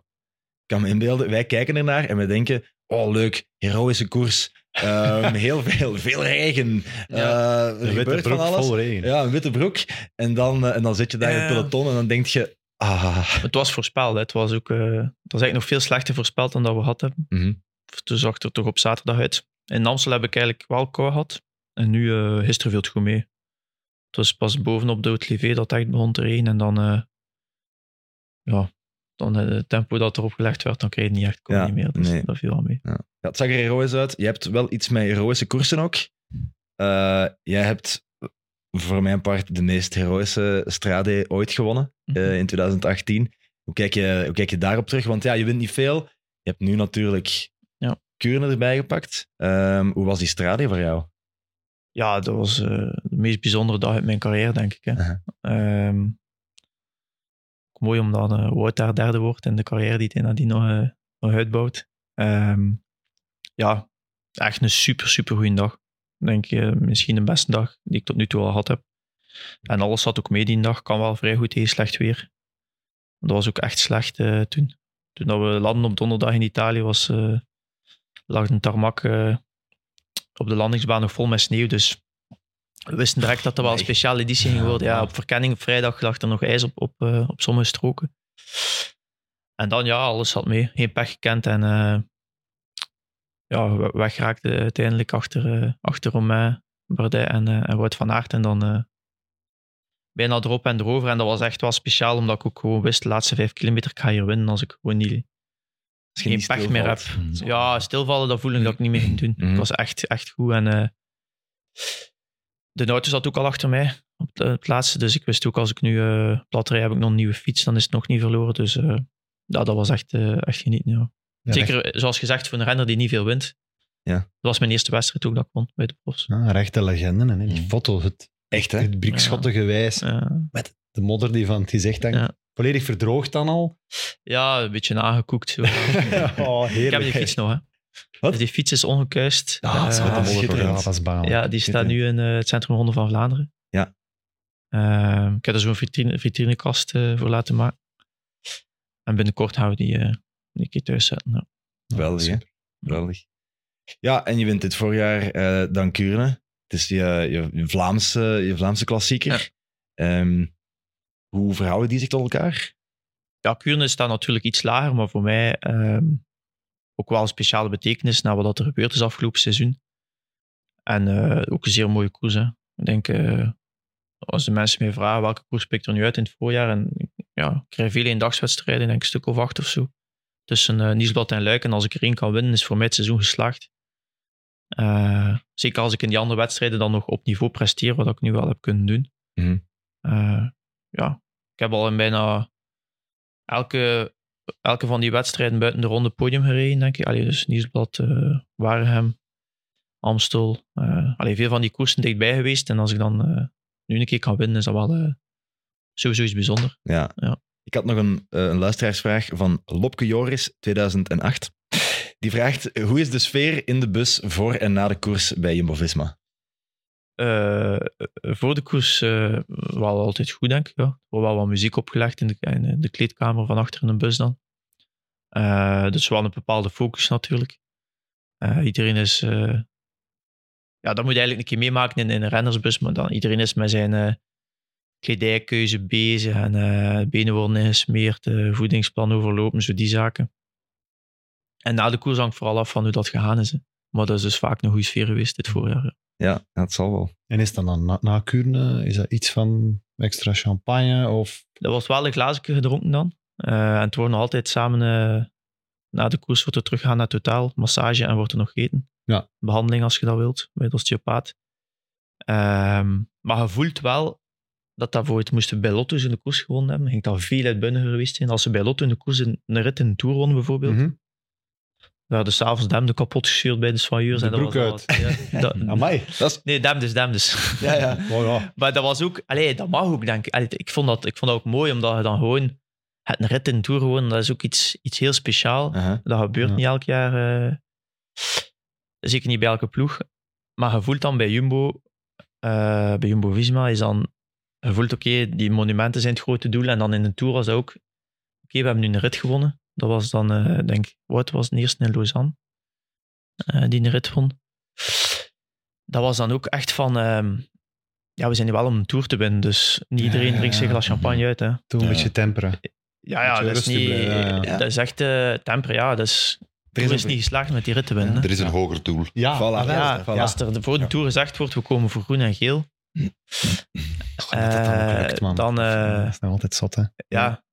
S1: kan me inbeelden, wij kijken ernaar en we denken, oh leuk, heroïsche koers. Ehm, heel veel, veel regen.
S4: Ja.
S1: Eh, er
S3: Een witte broek
S1: van alles.
S3: vol regen.
S1: Ja, een witte broek. En dan, eh, en dan zit je daar in het peloton en dan denk je, ah.
S4: Het was voorspeld. Hè. Het, was ook, eh, het was eigenlijk nog veel slechter voorspeld dan dat we gehad hebben.
S1: Mhm.
S4: Toen zag het er toch op zaterdag uit. In Amstel heb ik eigenlijk wel kou gehad. En nu, eh gisteren viel het goed mee. Het was pas bovenop de Haute-Livé dat echt begon te regenen. En dan, eh, ja, dan het tempo dat erop gelegd werd, dan kreeg je niet echt kou
S1: Ja,
S4: niet meer. Dus
S1: nee.
S4: dat viel wel mee.
S1: Ja, het zag er heroïs uit. Je hebt wel iets met heroïsche koersen ook. Jij hebt voor mijn part de meest heroïsche strade ooit gewonnen
S4: Mhm.
S1: eh, in 2018. Hoe kijk, je, hoe kijk je daarop terug? Want ja, je wint niet veel. Je hebt nu natuurlijk
S4: Ja.
S1: Kuren erbij gepakt. Ehm, hoe was die strade voor jou?
S4: Ja, dat was eh, de meest bijzondere dag uit mijn carrière, denk ik. Hè. Ehm, mooi omdat uh, Wout daar derde wordt in de carrière die hij nadien nog, eh, nog uitbouwt. Ehm, ja, echt een super, super goede dag. Denk je, misschien de beste dag die ik tot nu toe al gehad heb. En alles zat ook mee die dag. Kan wel vrij goed tegen slecht weer. Dat was ook echt slecht eh, toen. Toen dat we landen op donderdag in Italië was, eh, lag een tarmac eh, op de landingsbaan nog vol met sneeuw. Dus we wisten direct dat er wel een speciale editie ging worden. Ja, op verkenning op vrijdag lag er nog ijs op, op, op sommige stroken. En dan, ja, alles zat mee. Geen pech gekend en ja, we- weggeraakte uiteindelijk achter, eh achter Romain, Bardet en, eh, en Wout van Aert. En dan eh, bijna erop en erover. En dat was echt wel speciaal, omdat ik ook gewoon wist, de laatste vijf kilometer ik ga hier winnen als ik gewoon niet,
S1: Als
S4: geen
S1: niet
S4: pech meer heb. Ja, stilvallen, dat voelde ik dat ik niet meer ging doen.
S1: Mhm.
S4: Het was echt, echt goed. En de auto zat ook al achter mij op het, het laatste. Dus ik wist ook, als ik nu eh plat rijd, heb ik nog een nieuwe fiets. Dan is het nog niet verloren. Dus ja, dat was echt, echt genieten. Ja.
S3: Ja,
S4: Zeker, zoals gezegd, voor een renner die niet veel wint.
S1: Ja.
S4: Dat was mijn eerste wedstrijd ook dat ik won bij de profs.
S3: Ja, rechte legenden. Hè. Die
S2: Mhm.
S3: foto, het,
S1: Echt, hè?
S3: het briekschottige wijs.
S4: Eh,
S3: De modder die van het gezicht hangt.
S4: Ja.
S3: Volledig verdroogd dan al.
S4: ja, een beetje aangekoekt. Zo.
S3: oh,
S4: ik heb die fiets nog, hè.
S1: Wat?
S4: Dus die fiets is ongekuist.
S3: Ah,
S4: Eh,
S1: Ah,
S3: dat. Ja, dat is.
S4: Ja, die staat nu in eh, het Centrum Ronde van Vlaanderen.
S1: Ja.
S4: Eh, ik heb er zo'n vitrine, vitrinekast eh, voor laten maken. En binnenkort gaan we die, eh die keer thuis zetten. Ja.
S1: Geweldig, hè? Geweldig. Ja, en je wint dit voorjaar eh dan Kuurne. Het is je, je, je Vlaamse, je Vlaamse klassieker. Ehm, hoe verhouden die zich tot elkaar?
S4: ja, Kuurne staat natuurlijk iets lager, maar voor mij ehm, ook wel een speciale betekenis na wat er gebeurd is afgelopen seizoen. En eh, ook een zeer mooie koers. Hè. Ik denk, eh, als de mensen mij vragen welke koers pikt er nu uit in het voorjaar, en ja, ik rij veel eendagswedstrijden, denk ik een stuk of acht of zo. Tussen uh, Nieuwsblad en Luik. En als ik er één kan winnen, is voor mij het seizoen geslaagd. Uh, zeker als ik in die andere wedstrijden dan nog op niveau presteer, wat ik nu wel heb kunnen doen.
S1: Mhm.
S4: Uh, ja, ik heb al in bijna elke, elke van die wedstrijden buiten de ronde podium gereden, denk ik. Allee, dus Nieuwsblad, uh, Waregem, Amstel. Allee, veel van die koersen dichtbij geweest. En als ik dan nu een keer kan winnen, is dat wel sowieso iets bijzonders.
S1: Ja.
S4: Ja.
S1: Ik had nog een, uh, een luisteraarsvraag van Lopke Joris, 2008. Die vraagt, hoe is de sfeer in de bus voor en na de koers bij Jumbo-Visma?
S4: Uh, voor de koers uh, wel altijd goed, denk ik. Er wordt wel wat muziek opgelegd in de, in de kleedkamer van achter in de bus dan. Dus wel een bepaalde focus natuurlijk. iedereen is... ja, dat moet je eigenlijk een keer meemaken in, in een rennersbus, maar dan iedereen is met zijn kledijkeuze bezig en benen worden ingesmeerd, voedingsplan overlopen, zo die zaken. En na de koers hangt vooral af van hoe dat gegaan is. Hè. Maar dat is dus vaak een goede sfeer geweest dit voorjaar.
S1: Ja, dat zal wel.
S3: En is dat dan na, na Kuurne, is dat iets van extra champagne? Of?
S4: Er wordt wel een glazen gedronken dan. Uh, en het wordt nog altijd samen, uh, na de koers wordt er teruggaan naar totaal, massage en wordt er nog gegeten.
S3: Ja.
S4: Behandeling als je dat wilt, bij de osteopaat. Um, maar je voelt wel dat dat voor het moesten bij Lotto in de koers gewonnen hebben. Ging dat veel uitbundiger geweest zijn. Als ze bij Lotto in de koers een, een rit in de Tour wonnen bijvoorbeeld, mm -hmm. We hadden s'avonds Demde kapot gescheurd bij de soigneurs.
S3: De
S4: en dat
S3: broek
S4: was,
S3: uit.
S4: Ja, dat,
S3: Amai.
S1: Dat is...
S4: nee, Demdes, Demdes.
S1: Ja, ja.
S3: Oh, ja.
S4: Maar dat was ook... Allee, dat mag ook, denk ik. Allee, ik, vond dat, ik vond dat ook mooi, omdat je dan gewoon... Het een rit in de Tour gewoon, dat is ook iets, iets heel speciaal.
S1: Uh -huh.
S4: Dat gebeurt niet elk jaar. Uh, zeker niet bij elke ploeg. Maar je voelt dan bij Jumbo... Uh, bij Jumbo-Visma is dan... Je voelt, oké, okay, die monumenten zijn het grote doel. En dan in de Tour was dat ook... Oké, okay, we hebben nu een rit gewonnen. Dat was dan, uh, denk ik... Wat was het eerste in Lausanne? Uh, die een rit won. Dat was dan ook echt van... Uh, ja, we zijn hier wel om een Tour te winnen, dus niet iedereen
S3: Ja,
S4: drinkt zich een glas champagne uit. Hè.
S3: Toen een
S2: Ja.
S3: beetje temperen.
S4: Ja, ja, dat is niet...
S3: blijven, ja, ja.
S4: Dat is echt uh, temper, ja. Dat is,
S1: Er
S4: is,
S1: een-
S4: niet geslaagd met die rit te winnen.
S2: Er is een hoger doel.
S3: Ja,
S1: Voilà.
S4: Ja,
S1: voilà.
S4: als er voor de
S2: Ja.
S4: Tour gezegd wordt, we komen voor groen en geel,
S3: Dat het dan,
S4: Eh,
S3: lukt, man.
S4: dan, eh,
S3: dat is nog altijd zot, hè.
S4: ja,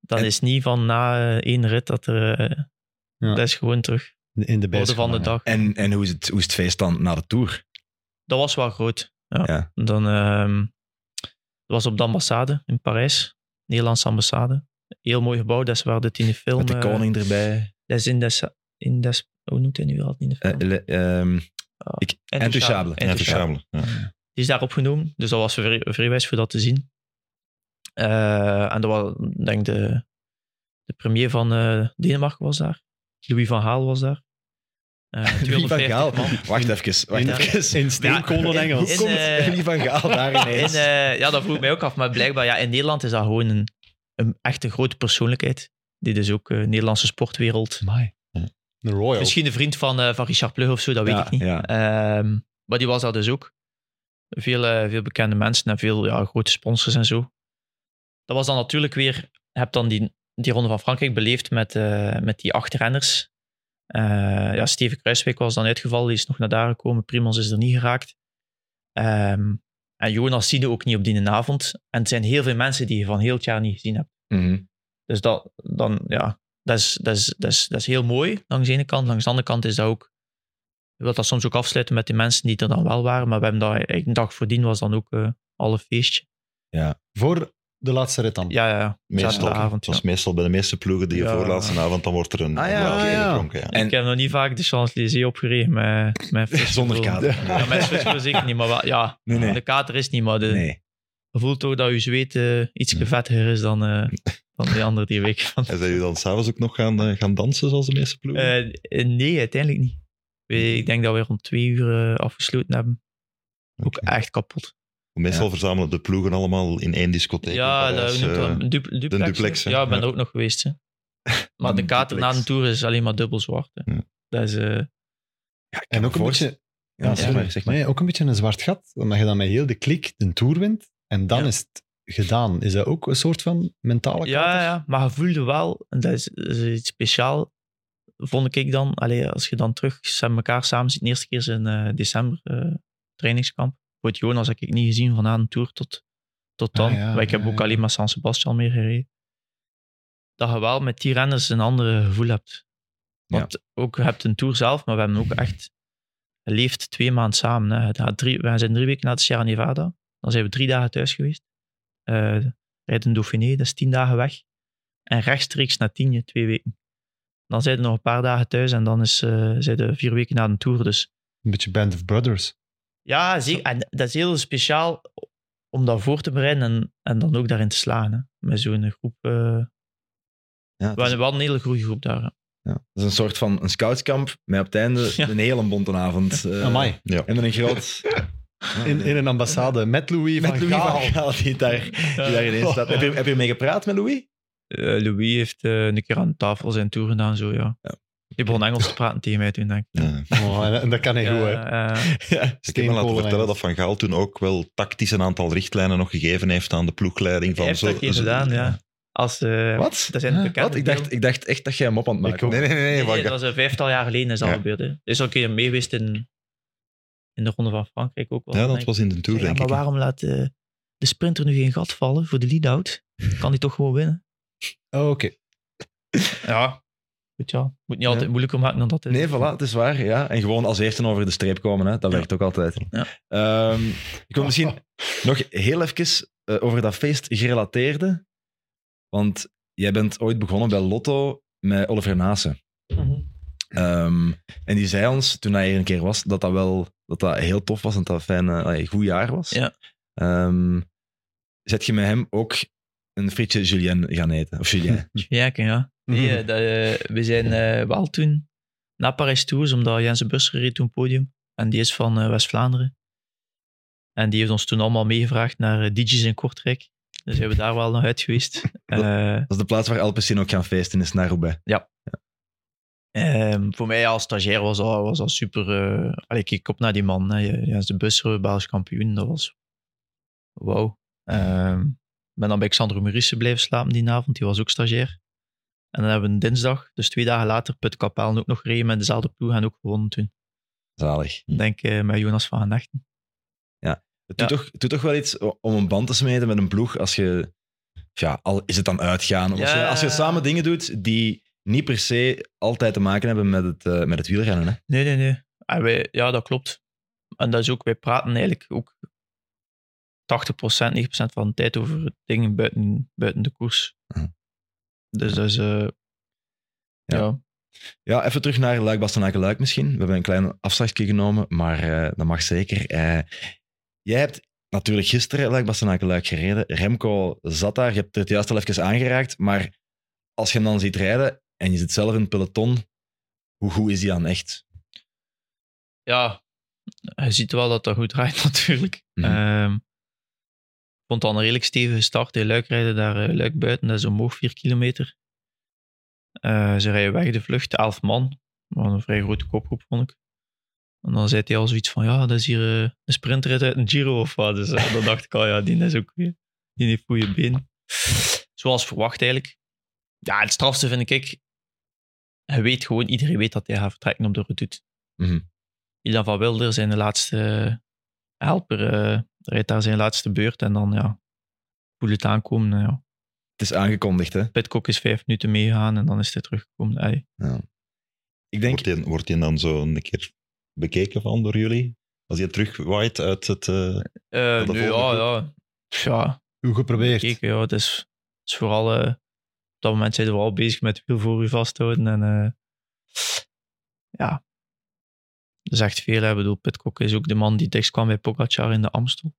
S4: dan
S1: En-
S4: is niet van na eh, één rit dat er... eh,
S3: Ja.
S4: Dat is gewoon terug.
S3: In de
S4: Orde van de dag.
S1: En, en hoe, is het, hoe is het feest dan na de Tour?
S4: Dat was wel groot. Ja.
S1: Ja.
S4: Dan, ehm, dat was op de ambassade in Parijs. Nederlandse ambassade. Heel mooi gebouw. Dat is waar de film...
S1: Met de
S4: eh,
S1: koning erbij.
S4: dat is in des... In des hoe noemt hij nu wel in de
S1: Eh,
S4: film?
S1: le- ik,
S4: Intouchable.
S1: Intouchable.
S2: Intouchable. Ja.
S4: Die is daar opgenomen, dus dat was vrij, vrij wijs voor dat te zien. Eh, en dat was, denk ik, de, de premier van eh, Denemarken was daar. Louis van Gaal was daar. Eh,
S1: Wie van
S4: 250
S1: Gaal?
S4: man.
S1: Wacht even. Wacht
S3: In-
S1: even.
S3: In steenkolen
S4: Ja,
S3: Engels.
S4: in-
S1: Komt Wie van Gaal daar
S4: In,
S1: ineens?
S4: eh, ja, dat vroeg ik mij ook af. Maar blijkbaar, ja, in Nederland is dat gewoon een, een echt een grote persoonlijkheid. Die dus ook eh Nederlandse sportwereld.
S3: Amai. Een royal.
S4: Misschien een vriend van, eh, van Richard Plug of zo, dat weet
S1: Ja,
S4: ik niet.
S1: ja.
S4: Ehm, maar die was daar dus ook. Veel, eh, veel bekende mensen en veel ja, grote sponsors en zo. Dat was dan natuurlijk weer... Je hebt dan die, die Ronde van Frankrijk beleefd met, eh, met die acht renners. Eh, ja, Steven Kruiswijk was dan uitgevallen, die is nog naar daar gekomen. Primos is er niet geraakt. Ehm, en Jonas Sine ook niet op die avond. En het zijn heel veel mensen die je van heel het jaar niet gezien hebt.
S1: Mhm.
S4: Dus dat, dan, ja, dat, is, dat, is, dat, is, dat is heel mooi langs de ene kant. Langs de andere kant is dat ook... Je wilt dat soms ook afsluiten met de mensen die er dan wel waren. Maar we hebben dat, een dag voordien was dan ook eh alle feestje.
S3: Voor de laatste rit dan.
S4: Ja, ja, ja.
S2: Meestal,
S4: Zaterdagavond,
S2: dat is
S4: ja.
S2: meestal bij de meeste ploegen die je
S4: Ja.
S2: voorlaatste avond, dan wordt er een
S1: Ah, ja,
S2: een
S3: ja.
S2: gedronken, ja.
S1: En-
S4: Ik heb nog niet vaak de Champs-Élysées opgereden met, met
S1: Zonder kater.
S4: Ja, met Frits zeker niet. Maar wel, ja,
S1: Nee, nee.
S4: de kater is niet. Maar de,
S1: Nee.
S4: je voelt toch dat je zweet eh, iets vettiger is dan, eh, dan die andere die week.
S2: En zijn jullie dan s'avonds ook nog gaan, gaan dansen, zoals de meeste ploegen?
S4: Nee, uiteindelijk niet. We- Ik denk dat we rond twee uur eh, afgesloten hebben. Ook echt kapot.
S2: Meestal
S1: ja.
S2: verzamelen de ploegen allemaal in één discotheek.
S4: Ja, dat noemt
S2: eh,
S4: een du- duplex.
S2: duplex, hè?
S4: ja, ik ben
S2: Ja.
S4: er ook nog geweest. Hè. Maar de kater na
S1: duplex.
S4: de tour is alleen maar dubbel zwart. Hè.
S2: Ja.
S4: Dat is, eh,
S1: Ja,
S3: En ook een beetje...
S1: Ja, zeg maar, zeg maar.
S3: Nee, ook een beetje een zwart gat. Omdat je dan met heel de klik de Tour wint. En dan
S4: Ja.
S3: is het gedaan. Is dat ook een soort van mentale
S4: ja,
S3: kater?
S4: ja, maar je voelde wel, en dat is, dat is iets speciaal, vond ik dan, allee, als je dan terug met elkaar samen ziet, de eerste keer is in eh, december eh, trainingskamp. Voor het Jonas heb ik niet gezien van aan de tour tot, tot dan.
S3: Ah, ja,
S4: maar ik heb
S3: ja,
S4: ook alleen maar San Sebastian meer gereden. Dat je wel met die renners een ander gevoel hebt. Want ook, je hebt een Tour zelf, maar we hebben ook echt geleefd twee maanden samen. Hè. Drie, we zijn drie weken naar de Sierra Nevada. Dan zijn we drie dagen thuis geweest. Eh rijden Dauphiné, dat is tien dagen weg. En rechtstreeks naar Tienje, twee weken. Dan zijn we nog een paar dagen thuis en dan is, eh zijn we vier weken na de Tour. Dus
S3: Een beetje Band of Brothers.
S4: ja, zeker. En dat is heel speciaal om dat voor te bereiden en, en dan ook daarin te slagen. Hè. Met zo'n groep. eh,
S1: Ja,
S4: we
S1: is-
S4: hadden wel een hele goede groep daar. hè.
S1: ja. Het is een soort van een scoutskamp, met op het einde
S4: Ja.
S1: een hele bonte avond. Eh,
S3: Amai.
S2: Ja.
S1: En met een groot...
S3: In, in een ambassade met Louis
S1: Met
S3: van
S1: Louis
S3: Gaal.
S1: van Gaal, die daar, die daarin staat. Heb je, heb je mee gepraat met Louis?
S4: Eh, Louis heeft eh, een keer aan tafel zijn tour gedaan, zo ja.
S1: Ja.
S4: Die begon Engels te praten tegen mij toen, denk ik.
S2: Ja.
S3: Oh, en, en dat kan niet goed, hè.
S4: Ja,
S1: Ja.
S2: Ik heb me laten vertellen
S3: Engels.
S2: dat Van Gaal toen ook wel tactisch een aantal richtlijnen nog gegeven heeft aan de ploegleiding.
S4: hij
S2: Van
S4: heeft
S2: zo,
S4: dat
S2: zo-
S4: ja. Als, eh,
S1: Wat?
S4: Dat zijn
S3: Huh?
S4: bekende
S1: Wat? Ik dacht, ik dacht echt dat jij hem op aan het maken.
S2: Nee, nee, nee.
S4: dat was een vijftal jaar geleden is dat
S2: Ja.
S4: gebeurd. Hè. Er is ook een keer mee geweest in, in de Ronde van Frankrijk ook wel.
S2: ja, dat was in de Tour,
S4: Ja,
S2: denk
S4: maar
S2: ik.
S4: waarom laat eh, de sprinter nu geen gat vallen voor de lead-out? Kan hij toch gewoon winnen?
S3: Oh, Oké.
S4: Ja. Goed, ja. Moet niet
S1: Ja.
S4: altijd moeilijker maken dan dat het is.
S1: Nee, voilà, het is waar. Ja. En gewoon als eerste over de streep komen, hè. dat werkt ook altijd.
S4: Ja.
S1: Ehm, ik wil misschien nog heel even eh, over dat feest gerelateerde. Want jij bent ooit begonnen bij Lotto met Oliver Nase.
S4: Mhm.
S1: Ehm, en die zei ons, toen hij hier een keer was, dat dat wel dat dat heel tof was en dat dat een fijn, eh, goed jaar was.
S4: Ja.
S1: Ehm, zet je met hem ook een frietje Julien gaan eten? Of Julien?
S4: Ja, ken, ja. Nee, eh, dat, eh, we zijn eh, wel toen naar Parijs Tours, omdat Jens Busser reed toen podium. En die is van West-Vlaanderen. En die heeft ons toen allemaal meegevraagd naar eh, DJ's in Kortrijk. Dus zijn we daar wel nog uit geweest.
S1: Dat is de plaats waar Alpecin ook gaan feesten, is naar Roubaix.
S4: Ehm, voor mij als stagiair was dat, was dat super. allee, ik keek op naar die man. Hè. Jens de Busser, Belgisch kampioen. Dat was. Wauw. Ehm, ben dan bij Xander Maurice blijven slapen die avond. Die was ook stagiair. En dan hebben we een dinsdag, dus twee dagen later, Put Kapellen ook nog gereden met dezelfde ploeg en ook gewonnen toen.
S1: Zalig.
S4: Denk eh, met Jonas van Genechten.
S1: Het doet,
S4: Ja.
S1: toch, het doet toch wel iets om een band te smeden met een ploeg als je, ja, al is het dan uitgaan. Of als, je,
S4: Ja.
S1: als je samen dingen doet die niet per se altijd te maken hebben met het, eh, met het wielrennen. Hè?
S4: Nee, nee, nee. En wij, ja, dat klopt. En dat is ook, wij praten eigenlijk ook 80%, 90% van de tijd over dingen buiten, buiten de koers.
S1: Mhm.
S4: Dus dat is, eh,
S1: Ja.
S4: ja.
S1: Ja, even terug naar Luik, Bastenaken, Luik misschien. We hebben een klein afslagje genomen, maar eh, dat mag zeker. Eh, jij hebt natuurlijk gisteren Luik, Bastenaken, Luik gereden. Remco zat daar, je hebt het juist al even aangeraakt, maar als je hem dan ziet rijden en je zit zelf in het peloton, hoe goed is hij dan echt?
S4: ja, je ziet wel dat dat goed draait natuurlijk. Ehm, vond dan een redelijk stevige start. In Luik rijden daar eh, Luik buiten, dat is omhoog 4 kilometer. Eh, ze rijden weg de vlucht, 11 man. Maar een vrij grote kopgroep, vond ik. En dan zei hij al zoiets van, ja, dat is hier eh, een sprinter uit een Giro of wat. Dus dan dacht ik al, ja, die is ook weer. Die heeft goede benen. Zoals verwacht eigenlijk. Ja, het strafste vind ik, je weet gewoon, iedereen weet dat hij gaat vertrekken op de redoute.
S1: Mhm.
S4: Ilan van Wilder zijn de laatste helper, rijdt daar zijn laatste beurt en dan ja, voel het aankomen. ja.
S1: Het is aangekondigd, hè?
S4: Pitcock is vijf minuten meegegaan en dan is hij teruggekomen. Allee.
S1: Ik denk,
S2: Wordt die, wordt dan zo een keer bekeken van door jullie? Als je terugwaait uit het... eh,
S4: Eh,
S2: de
S4: nee, ja, ja. Ja,
S3: Goed geprobeerd.
S4: keken, ja, het is, het is vooral... eh, op dat moment zijn we al bezig met wiel voor u vasthouden. En eh, ja, echt veel. Hè. Ik bedoel, Pitcock is ook de man die dichtst kwam bij Pogacar in de Amstel.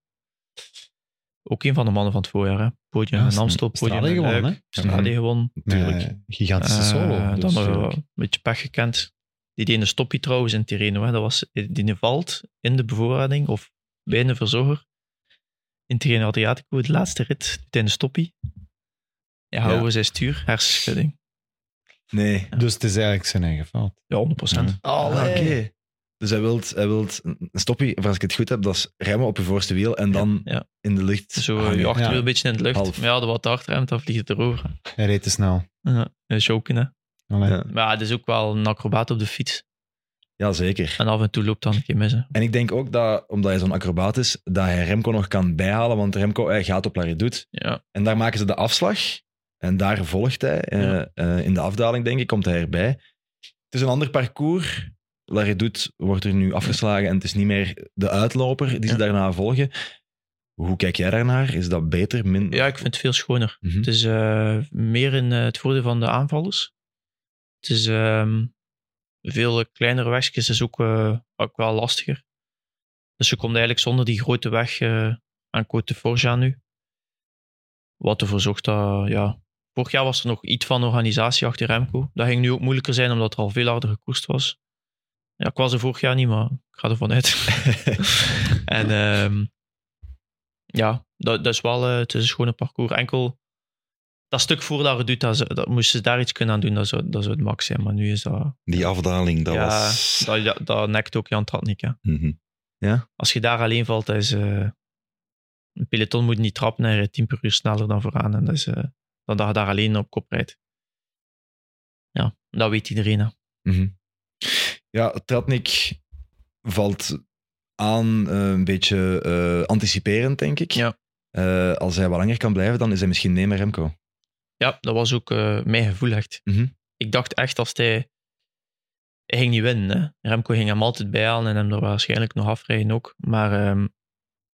S4: Ook een van de mannen van het voorjaar. Hè. Podium
S3: Ja,
S4: in Amstel, podium in
S3: gewonnen,
S1: Mhm.
S4: gewonnen.
S1: natuurlijk.
S3: Met, eh, gigantische solo.
S4: Eh,
S3: dus,
S4: dan nog
S3: tuurlijk.
S4: een beetje pech gekend. Die deed een stoppie trouwens in Tirreno. Hè. Dat was, die valt in de bevoorrading of bij een verzorger. In Tirreno Adriatico, de laatste rit, doet hij een stoppie. Ja,
S1: Ja.
S4: houden zijn stuur, hersenschudding.
S1: nee.
S3: Dus het is eigenlijk zijn eigen fout.
S4: Ja, 100%.
S1: Ah, oké. Dus hij wilt, hij wilt een stoppie, of als ik het goed heb, dat is remmen op je voorste wiel en dan
S4: Ja.
S1: in de lucht.
S4: Zo
S1: hangen.
S4: je achterwiel
S3: Ja.
S4: een beetje in de lucht.
S1: Half.
S4: Maar ja, de wat achterremt, dan vliegt het erover.
S3: Hij reed te snel.
S4: Ja, choken, hè.
S3: Allee.
S1: Ja.
S4: Maar ja, het is ook wel een acrobaat op de fiets.
S1: Ja, zeker.
S4: En af en toe loopt dan een keer mis. hè.
S1: En ik denk ook dat, omdat hij zo'n acrobaat is, dat hij Remco nog kan bijhalen. Want Remco hij gaat op Laredoet.
S4: Ja,
S1: En daar maken ze de afslag. En daar volgt hij. eh,
S4: Ja.
S1: eh, in de afdaling, denk ik, komt hij erbij. Het is een ander parcours. Laredoet wordt er nu afgeslagen en het is niet meer de uitloper die ze daarna volgen. Hoe kijk jij daarnaar? Is dat beter? Min...
S4: ja, ik vind het veel schoner.
S1: Mhm.
S4: Het is eh, meer in eh, het voordeel van de aanvallers. Het is ehm, veel kleinere wegjes, is ook, eh, ook wel lastiger. Dus je komt eigenlijk zonder die grote weg aan Côte de Forge aan nu. Wat ervoor zorgt dat, ja... Vorig jaar was er nog iets van organisatie achter Remco. Dat ging nu ook moeilijker zijn, omdat er al veel harder gekoerst was. Ja, ik was er vorig jaar niet, maar ik ga ervan uit. en ehm, ja, dat, dat is wel eh, het is een schone parcours. Enkel dat stuk voor dat reduut, dat, dat moesten ze daar iets kunnen aan doen, dat zou, dat zou het max zijn. Maar nu is dat...
S2: Die afdaling, dat
S4: ja,
S2: was...
S4: dat, ja, dat nekt ook Jan Tratnik. Hè.
S2: Mhm.
S4: Als je daar alleen valt, dat is... eh, een peloton moet niet trappen en hij rijdt 10 per uur sneller dan vooraan. En dat is, eh, dan dat je daar alleen op kop rijdt. Ja, dat weet iedereen. Hè.
S1: Mhm. Ja, Tratnik valt aan eh, een beetje eh, anticiperend, denk ik.
S4: Ja.
S1: Eh, als hij wat langer kan blijven, dan is hij misschien nee met Remco.
S4: Ja, dat was ook mijn gevoel echt.
S1: Mhm.
S4: Ik dacht echt als hij... Hij ging niet winnen. Hè. Remco ging hem altijd bijhalen en hem er waarschijnlijk nog afrijden ook. Maar ehm,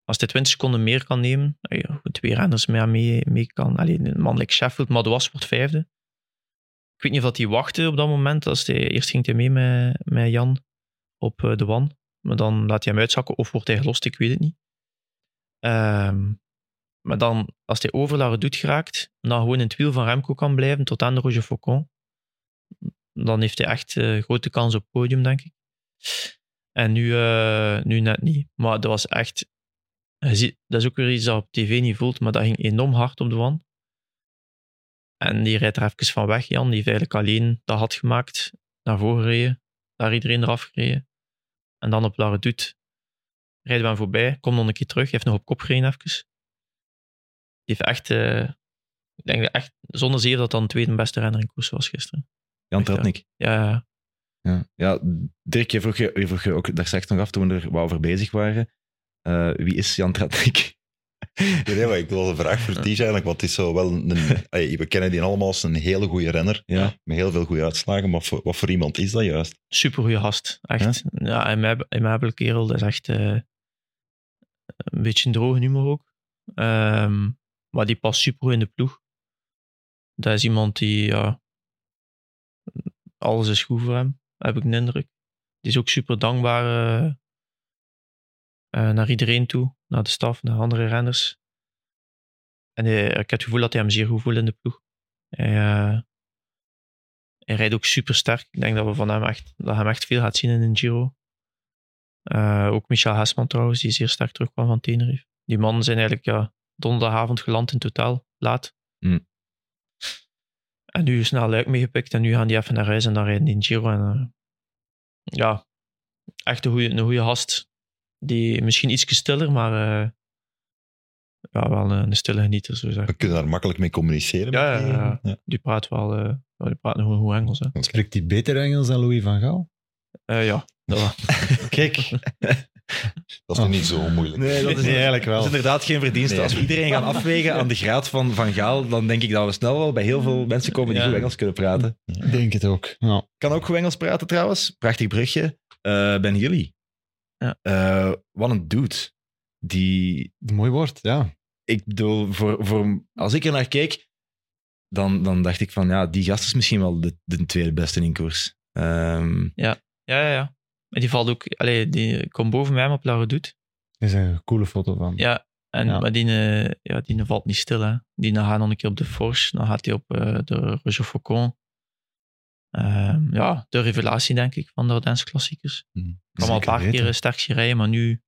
S4: als hij 20 seconden meer kan nemen, twee renners mee, mee, mee kan. Alleen een man like Sheffield, maar de was wordt vijfde. Ik weet niet of dat hij wachtte op dat moment. Als hij, eerst ging hij mee met, met Jan op eh, de wan. Maar dan laat hij hem uitzakken of wordt hij gelost, ik weet het niet. Ehm, maar dan, als hij over La doet geraakt, dan gewoon in het wiel van Remco kan blijven tot aan de Roger Faucon, dan heeft hij echt eh, grote kans op podium, denk ik. En nu, eh, nu net niet. Maar dat was echt... je ziet- dat is ook weer iets dat op tv niet voelt, maar dat ging enorm hard op de wand. En die rijdt er even van weg, Jan, die eigenlijk alleen dat had gemaakt, naar voren gereden, daar iedereen eraf gereden. En dan op La Redoute rijden we hem voorbij, komt nog een keer terug, heeft nog op kop gereden even. Die heeft echt, eh, ik denk echt, zonder zeer dat dan de tweede beste renner in koers was gisteren.
S1: Jan. Tratnik.
S4: Ja, ja.
S1: Ja. ja, Dirk, je vroeg, je, je vroeg je ook daar straks nog af toen we er wat over bezig waren. Eh, wie is Jan Tratnik?
S2: Ja, nee, maar ik wil een vraag voor Ties eigenlijk, want het is zo wel een... we kennen die allemaal als een hele goede renner,
S1: Ja.
S2: met heel veel goede uitslagen, maar voor, wat voor iemand is dat juist?
S4: supergoeie gast. Echt. Ja, een meib- een meibele kerel. Dat is echt eh, een beetje een droge humor ook. Ehm, maar die past supergoed in de ploeg. Dat is iemand die, ja, alles is goed voor hem, heb ik de indruk. Die is ook super dankbaar eh, eh, naar iedereen toe, naar de staf, naar andere renners. En hij- ik heb het gevoel dat hij hem zeer goed voelt in de ploeg. Hij, eh, hij rijdt ook super sterk. Ik denk dat we van hem echt, dat hem echt veel gaat zien in een Giro. Eh, ook Michel Hesman trouwens, die zeer sterk terugkwam van Tenerife. Die mannen zijn eigenlijk ja, donderdagavond geland in totaal, laat.
S1: Hmm.
S4: En nu is snel Luik meegepikt en nu gaan die even naar huis en dan rijden die in Giro. En, eh, ja, echt een goede een goede gast. Die misschien iets stiller, maar eh, ja, wel een, een stille genieter, zo zeggen.
S2: We kunnen daar makkelijk mee communiceren.
S4: Ja,
S2: met die-
S4: ja.
S2: ja.
S4: Die praat wel, eh, die praat nog een goed Engels. Hè.
S3: Spreekt hij beter Engels dan Louis van Gaal?
S4: Eh, ja, dat wel.
S3: Kijk,
S2: Dat is nog niet zo moeilijk.
S1: Nee, dat is,
S3: Nee, eigenlijk wel.
S1: dat is inderdaad geen verdienste.
S2: Nee.
S1: Als we iedereen gaan afwegen aan de graad van Van Gaal, dan denk ik dat we snel wel bij heel veel mensen komen die
S4: Ja.
S1: goed Engels kunnen praten.
S3: ik denk het ook. Ja.
S1: Kan ook goed Engels praten trouwens. Prachtig brugje. Eh ben Hilly.
S4: Ja.
S1: Eh, wat een dude. Die,
S3: Mooi woord, ja.
S1: ik bedoel, voor, voor, als ik er naar keek, dan, dan dacht ik van, ja, die gast is misschien wel de, de tweede beste in koers. Ehm,
S4: Ja, ja, ja. Maar die valt ook, allee, die komt boven mij op La Redoute.
S3: Er is een coole foto van.
S4: Ja, en,
S3: Ja.
S4: maar die, eh, ja, die valt niet stil. Hè. Die gaat nog een keer op de Forge, dan gaat hij op eh, de Roger Faucon. Ehm, ja, de revelatie, denk ik, van de Ardense klassiekers.
S2: Mhm.
S4: Ik kwam al een paar
S3: weten.
S4: keer een sterk rijden, maar nu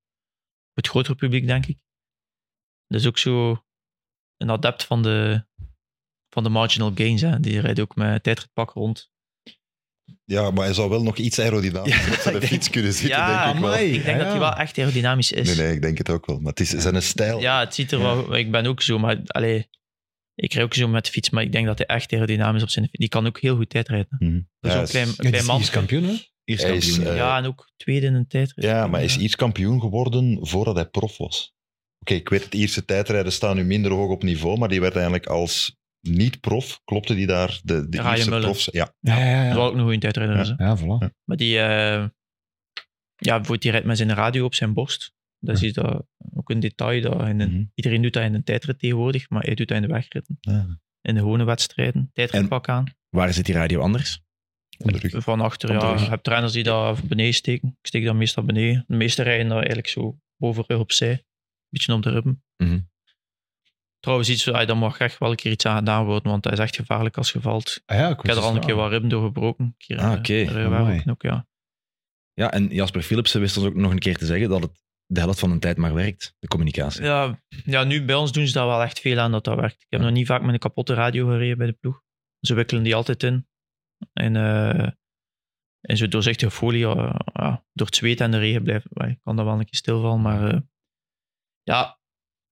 S4: het grotere publiek, denk ik. Dat is ook zo een adept van de, van de marginal gains. Hè. Die rijdt ook met tijdritpak rond.
S2: Ja, maar hij zou wel nog iets aerodynamisch op zijn
S1: denk-
S2: fiets kunnen zitten,
S4: Ja,
S2: denk ik wel.
S3: amai.
S4: Ik denk
S3: Ja,
S4: dat hij wel echt aerodynamisch is.
S2: Nee, nee, ik denk het ook wel. Maar het is zijn stijl.
S4: Ja, het ziet er wel... Ik ben ook zo, maar allee, ik rij ook zo met de fiets, maar ik denk dat hij echt aerodynamisch op zijn... Die kan ook heel goed tijdrijden.
S2: Mhm.
S4: Dat is
S2: Ja,
S4: een klein,
S2: is-
S4: klein
S3: Ja, die
S4: man.
S3: is kampioen, hè?
S1: Eerst
S2: Hij is,
S1: kampioen.
S4: ja, en ook tweede in een tijdrit.
S2: Ja, maar hij is iets kampioen geworden voordat hij prof was. Oké, ik weet het Ierse tijdrijden staan nu minder hoog op niveau, maar die werd eigenlijk als niet-prof, klopte die daar de, de
S4: Ryan Mullen.
S2: profs? Ja,
S3: Ja, ja,
S4: Dat
S3: ja.
S4: was ook nog een tijdrijder. is, hè.
S3: Ja, voilà.
S4: Maar die, eh, ja, bijvoorbeeld die rijdt met zijn radio op zijn borst. Dat is dat ook een detail. Dat in een-
S2: Mhm.
S4: Iedereen doet dat in een tijdrit tegenwoordig, maar hij doet dat in de wegritten.
S2: Ja.
S4: In de gewone wedstrijden. Tijdritpak aan.
S1: Waar zit die radio anders?
S2: op de rug.
S4: Van achter, ja. Je hebt trainers die dat beneden steken. Ik steek dat meestal beneden. De meeste rijden dat eigenlijk zo boven rug opzij. Beetje op de ribben.
S1: Mhm.
S4: Trouwens, iets, daar mag echt wel een keer iets aan gedaan worden, want dat is echt gevaarlijk als je valt.
S3: Ah, ja,
S4: Ik heb er al een keer wat ribben doorgebroken. Een keer,
S1: Ah,
S4: eh,
S1: oké.
S4: ja.
S1: Ja, en Jasper Philipsen wist ons ook nog een keer te zeggen dat het de helft van de tijd maar werkt, de communicatie.
S4: Ja, ja, nu bij ons doen ze daar wel echt veel aan dat dat werkt. Ik heb nog niet vaak met een kapotte radio gereden bij de ploeg. Ze wikkelen die altijd in. En, eh en zo'n doorzichtige folie, ja, door het zweet en de regen blijft. Ik kan dat wel een keer stilvallen, maar eh, ja,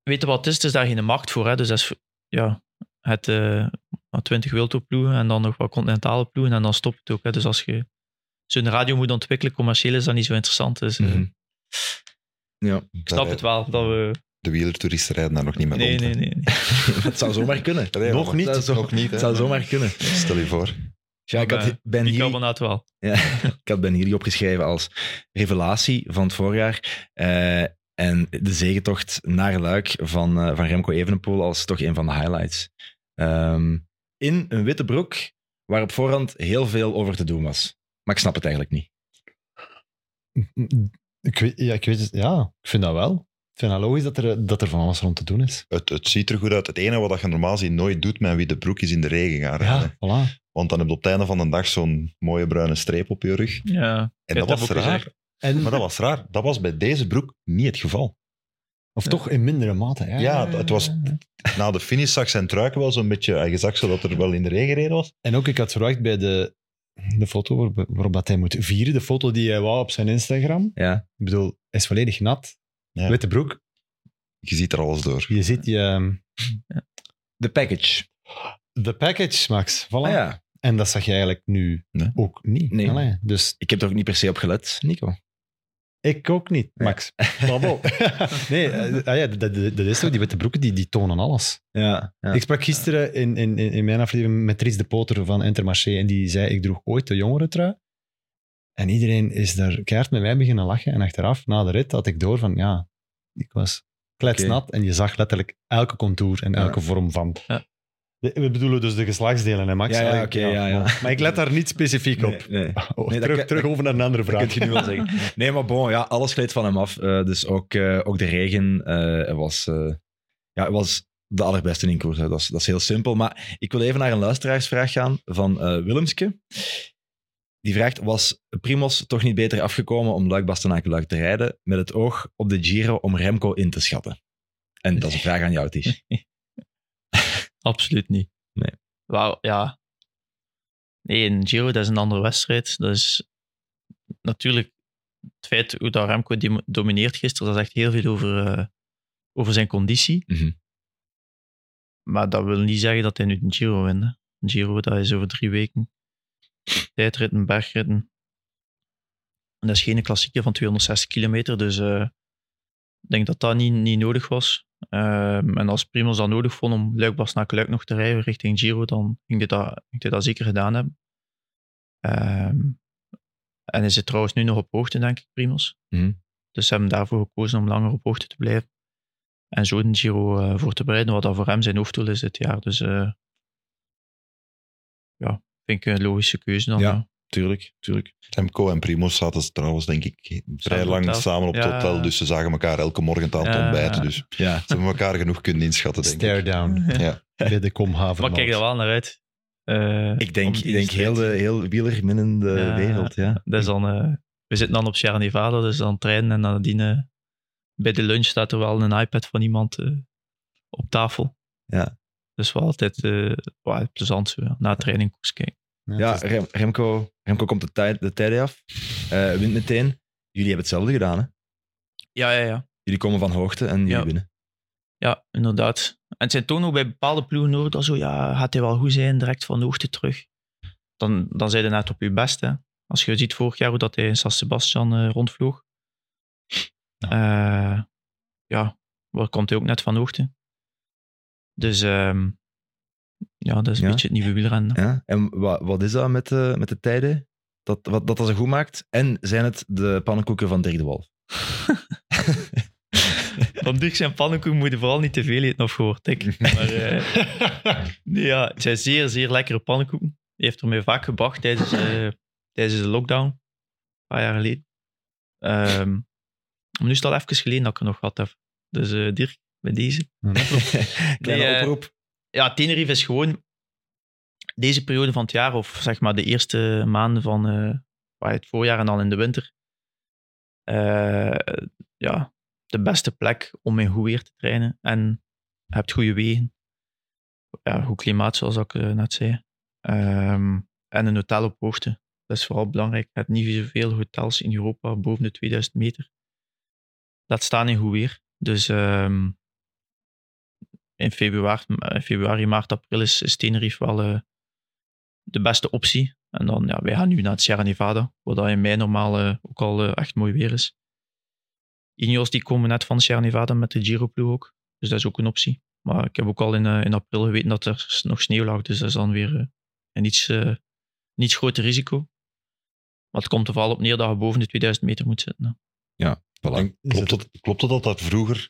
S4: weet je wat het is? Het is daar geen markt voor. Hè? Dus dat is ja, het eh 20 wildtopploegen en dan nog wat continentale ploegen en dan stopt het ook. Hè? Dus als je zo'n radio moet ontwikkelen, commercieel is dat niet zo interessant. Dus
S1: Mhm. Ja,
S4: ik snap het wel dat we...
S2: De wielertouristen rijden daar nog niet meer
S4: Nee,
S2: rond.
S4: nee, nee. nee.
S1: het zou zomaar kunnen.
S2: Nee,
S1: nog niet.
S2: nog niet, hè.
S1: Het zou zomaar kunnen.
S2: Stel je voor.
S1: Ja, ik had Ben
S4: Die wel.
S1: ja, ik had Ben opgeschreven als revelatie van het voorjaar. Eh, en de zegentocht naar Luik van, eh, van Remco Evenepoel als toch een van de highlights. Ehm, in een witte broek, waar op voorhand heel veel over te doen was. Maar ik snap het eigenlijk niet.
S3: Ik weet, ja, ik weet het. Ja, ik vind dat wel. Ik vind dat logisch dat er, dat er van alles rond te doen is.
S2: Het, het ziet er goed uit. Het enige wat je normaal ziet nooit doet met een witte broek is in de regen gaan rijden.
S3: Ja, voilà.
S2: Want dan heb je op het einde van de dag zo'n mooie bruine streep op je rug.
S4: Ja,
S2: En dat was raar.
S4: gezegd.
S3: En,
S2: Maar dat was raar. Dat was bij deze broek niet het geval.
S3: of toch in mindere mate. Ja,
S2: Ja, het was- Na de finish zag zijn truiken wel zo'n beetje... Je zag zo dat er wel in de regen gereden was.
S3: En ook, ik had verwacht bij de, de foto waarop, waarop dat hij moet vieren, de foto die hij wou op zijn Instagram.
S1: Ja.
S3: Ik bedoel, hij is volledig nat.
S2: Ja.
S3: Witte broek.
S2: Je ziet er alles door.
S3: Je ziet ehm,
S1: De package.
S3: de package, Max. Voilà.
S1: Ah, ja.
S3: En dat zag je eigenlijk nu
S2: Nee.
S3: ook niet.
S1: Nee.
S3: Allee, dus
S1: Ik heb er ook niet per se op gelet, Nico.
S3: Ik ook niet, Max. Bravo. nee, eh, ah ja, dat, dat, dat is zo. Die witte broeken die, die tonen alles.
S1: Ja, ja.
S3: Ik sprak gisteren in, in, in mijn aflevering met Dries de Poter van Intermarché en die zei, ik droeg ooit de jongerentrui. En iedereen is daar keihard met mij beginnen lachen. En achteraf, na de rit, had ik door van, ja, ik was kletsnat en je zag letterlijk elke contour en elke vorm van. De- we bedoelen dus de geslachtsdelen, hè, Max?
S1: Ja, ja, oké, ja, ja.
S3: Maar, ik let daar niet specifiek op.
S1: Nee, nee.
S3: Oh,
S1: Nee,
S3: terug,
S1: kan-
S3: terug over naar een andere
S1: Dat
S3: vraag.
S1: kun je nu wel zeggen. Nee, maar bon, ja, alles gleed van hem af. Eh, dus ook, eh, ook de regen eh, was, ja, was de allerbeste in koers. Dat, is, dat is heel simpel. Maar ik wil even naar een luisteraarsvraag gaan van Willemske. Die vraagt, was Primos toch niet beter afgekomen om Luik Bastenaken te rijden met het oog op de Giro om Remco in te schatten? En dat is een vraag aan jou, Ties.
S4: Absoluut niet.
S1: Nee.
S4: Wauw, ja. Nee, een Giro, dat is een andere wedstrijd. Dat is natuurlijk het feit hoe dat Remco die domineert gisteren, dat zegt heel veel over, eh, over zijn conditie.
S1: Mhm.
S4: Maar dat wil niet zeggen dat hij nu een Giro wint. hè. Een Giro, dat is over drie weken. Tijdritten, bergritten. En dat is geen klassieker van 260 kilometer, dus eh, ik denk dat dat niet, niet nodig was. Ehm, en als Primoz dat nodig vond om Luik naar Luik nog te rijden richting Giro, dan ging hij dat, ging hij dat zeker gedaan hebben. Ehm, en is het trouwens nu nog op hoogte, denk ik, Primoz.
S1: Mhm.
S4: Dus ze hebben daarvoor gekozen om langer op hoogte te blijven. En zo een Giro eh, voor te bereiden, wat dat voor hem zijn hoofddoel is dit jaar. Dus eh, ja, vind ik een logische keuze dan.
S1: Ja. Tuurlijk, tuurlijk.
S2: Remco en Primoz zaten ze trouwens, denk ik, vrij lang
S4: hotel.
S2: samen op het
S4: Ja.
S2: hotel. Dus ze zagen elkaar elke morgen aan het
S4: Ja.
S2: ontbijten. Dus ze
S1: Ja.
S2: hebben elkaar genoeg kunnen inschatten, denk
S3: Stare
S2: ik.
S3: down
S2: Ja.
S3: bij de Komhaven.
S4: Maar kijk er wel naar uit. Eh,
S1: Ik denk, ik denk heel, de, heel wielerminnende
S4: Ja.
S1: wereld, ja.
S4: Dat is dan, eh, we zitten dan op Sierra Nevada, dus dan trainen en nadien eh, bij de lunch staat er wel een iPad van iemand eh, op tafel.
S1: Ja.
S4: Dus wel altijd eh, wel plezant zo, ja. na training koers kijken.
S1: Ja,
S3: het is-
S1: Rem- Remco, Remco komt de, tijd, de tijden af, eh, wint meteen. Jullie hebben hetzelfde gedaan, hè?
S4: Ja, ja, ja.
S1: Jullie komen van hoogte en jullie
S4: Ja.
S1: winnen.
S4: Ja, inderdaad. En het zijn toen ook bij bepaalde ploegen dat zo, ja, gaat hij wel goed zijn, direct van de hoogte terug. Dan, dan zijn je net op je best, hè. Als je ziet vorig jaar hoe dat hij in San Sebastian eh, rondvloog. Ja. ja, waar komt hij ook net van hoogte. Dus ehm, ja, dat is een
S1: Ja.
S4: beetje het nieuwe wielrennen.
S1: Ja? En wat, wat is dat met de, met de tijden? Dat, wat, dat dat ze goed maakt? En zijn het de pannenkoeken van Dirk de Wolf?
S4: Van Dirk zijn pannenkoek moet je vooral niet te veel eten of gehoord, ik. Maar eh, ja, het zijn zeer, zeer lekkere pannenkoeken. Hij heeft er mij vaak gebracht tijdens, eh, tijdens de lockdown. Een paar jaar geleden. Ehm, maar nu is het al even geleden dat ik er nog gehad heb. Dus eh, Dirk, bij deze.
S1: Kleine
S4: Nee, eh,
S1: oproep.
S4: Ja, Tenerife is gewoon deze periode van het jaar, of zeg maar de eerste maanden van eh, het voorjaar en dan in de winter. eh, ja, de beste plek om in goed weer te trainen. En je hebt goede wegen. Ja, goed klimaat, zoals ik eh, net zei. Ehm, en een hotel op hoogte. Dat is vooral belangrijk. Je hebt niet zoveel hotels in Europa boven de 2000 meter. Laat staan in goed weer. Dus ehm, in februari, eh, februari, maart, april is, is Tenerife wel eh, de beste optie. En dan, ja, wij gaan nu naar het Sierra Nevada, waar dat in mei normaal eh, ook al echt mooi weer is. Ineos die komen net van Sierra Nevada met de Giro-ploeg ook. Dus dat is ook een optie. Maar ik heb ook al in, eh, in april geweten dat er nog sneeuw lag. Dus dat is dan weer een iets, eh, iets groter risico. Maar het komt er vooral op neer dat je boven de 2000 meter moet zitten. hè.
S2: En klopt, het, klopt het dat dat vroeger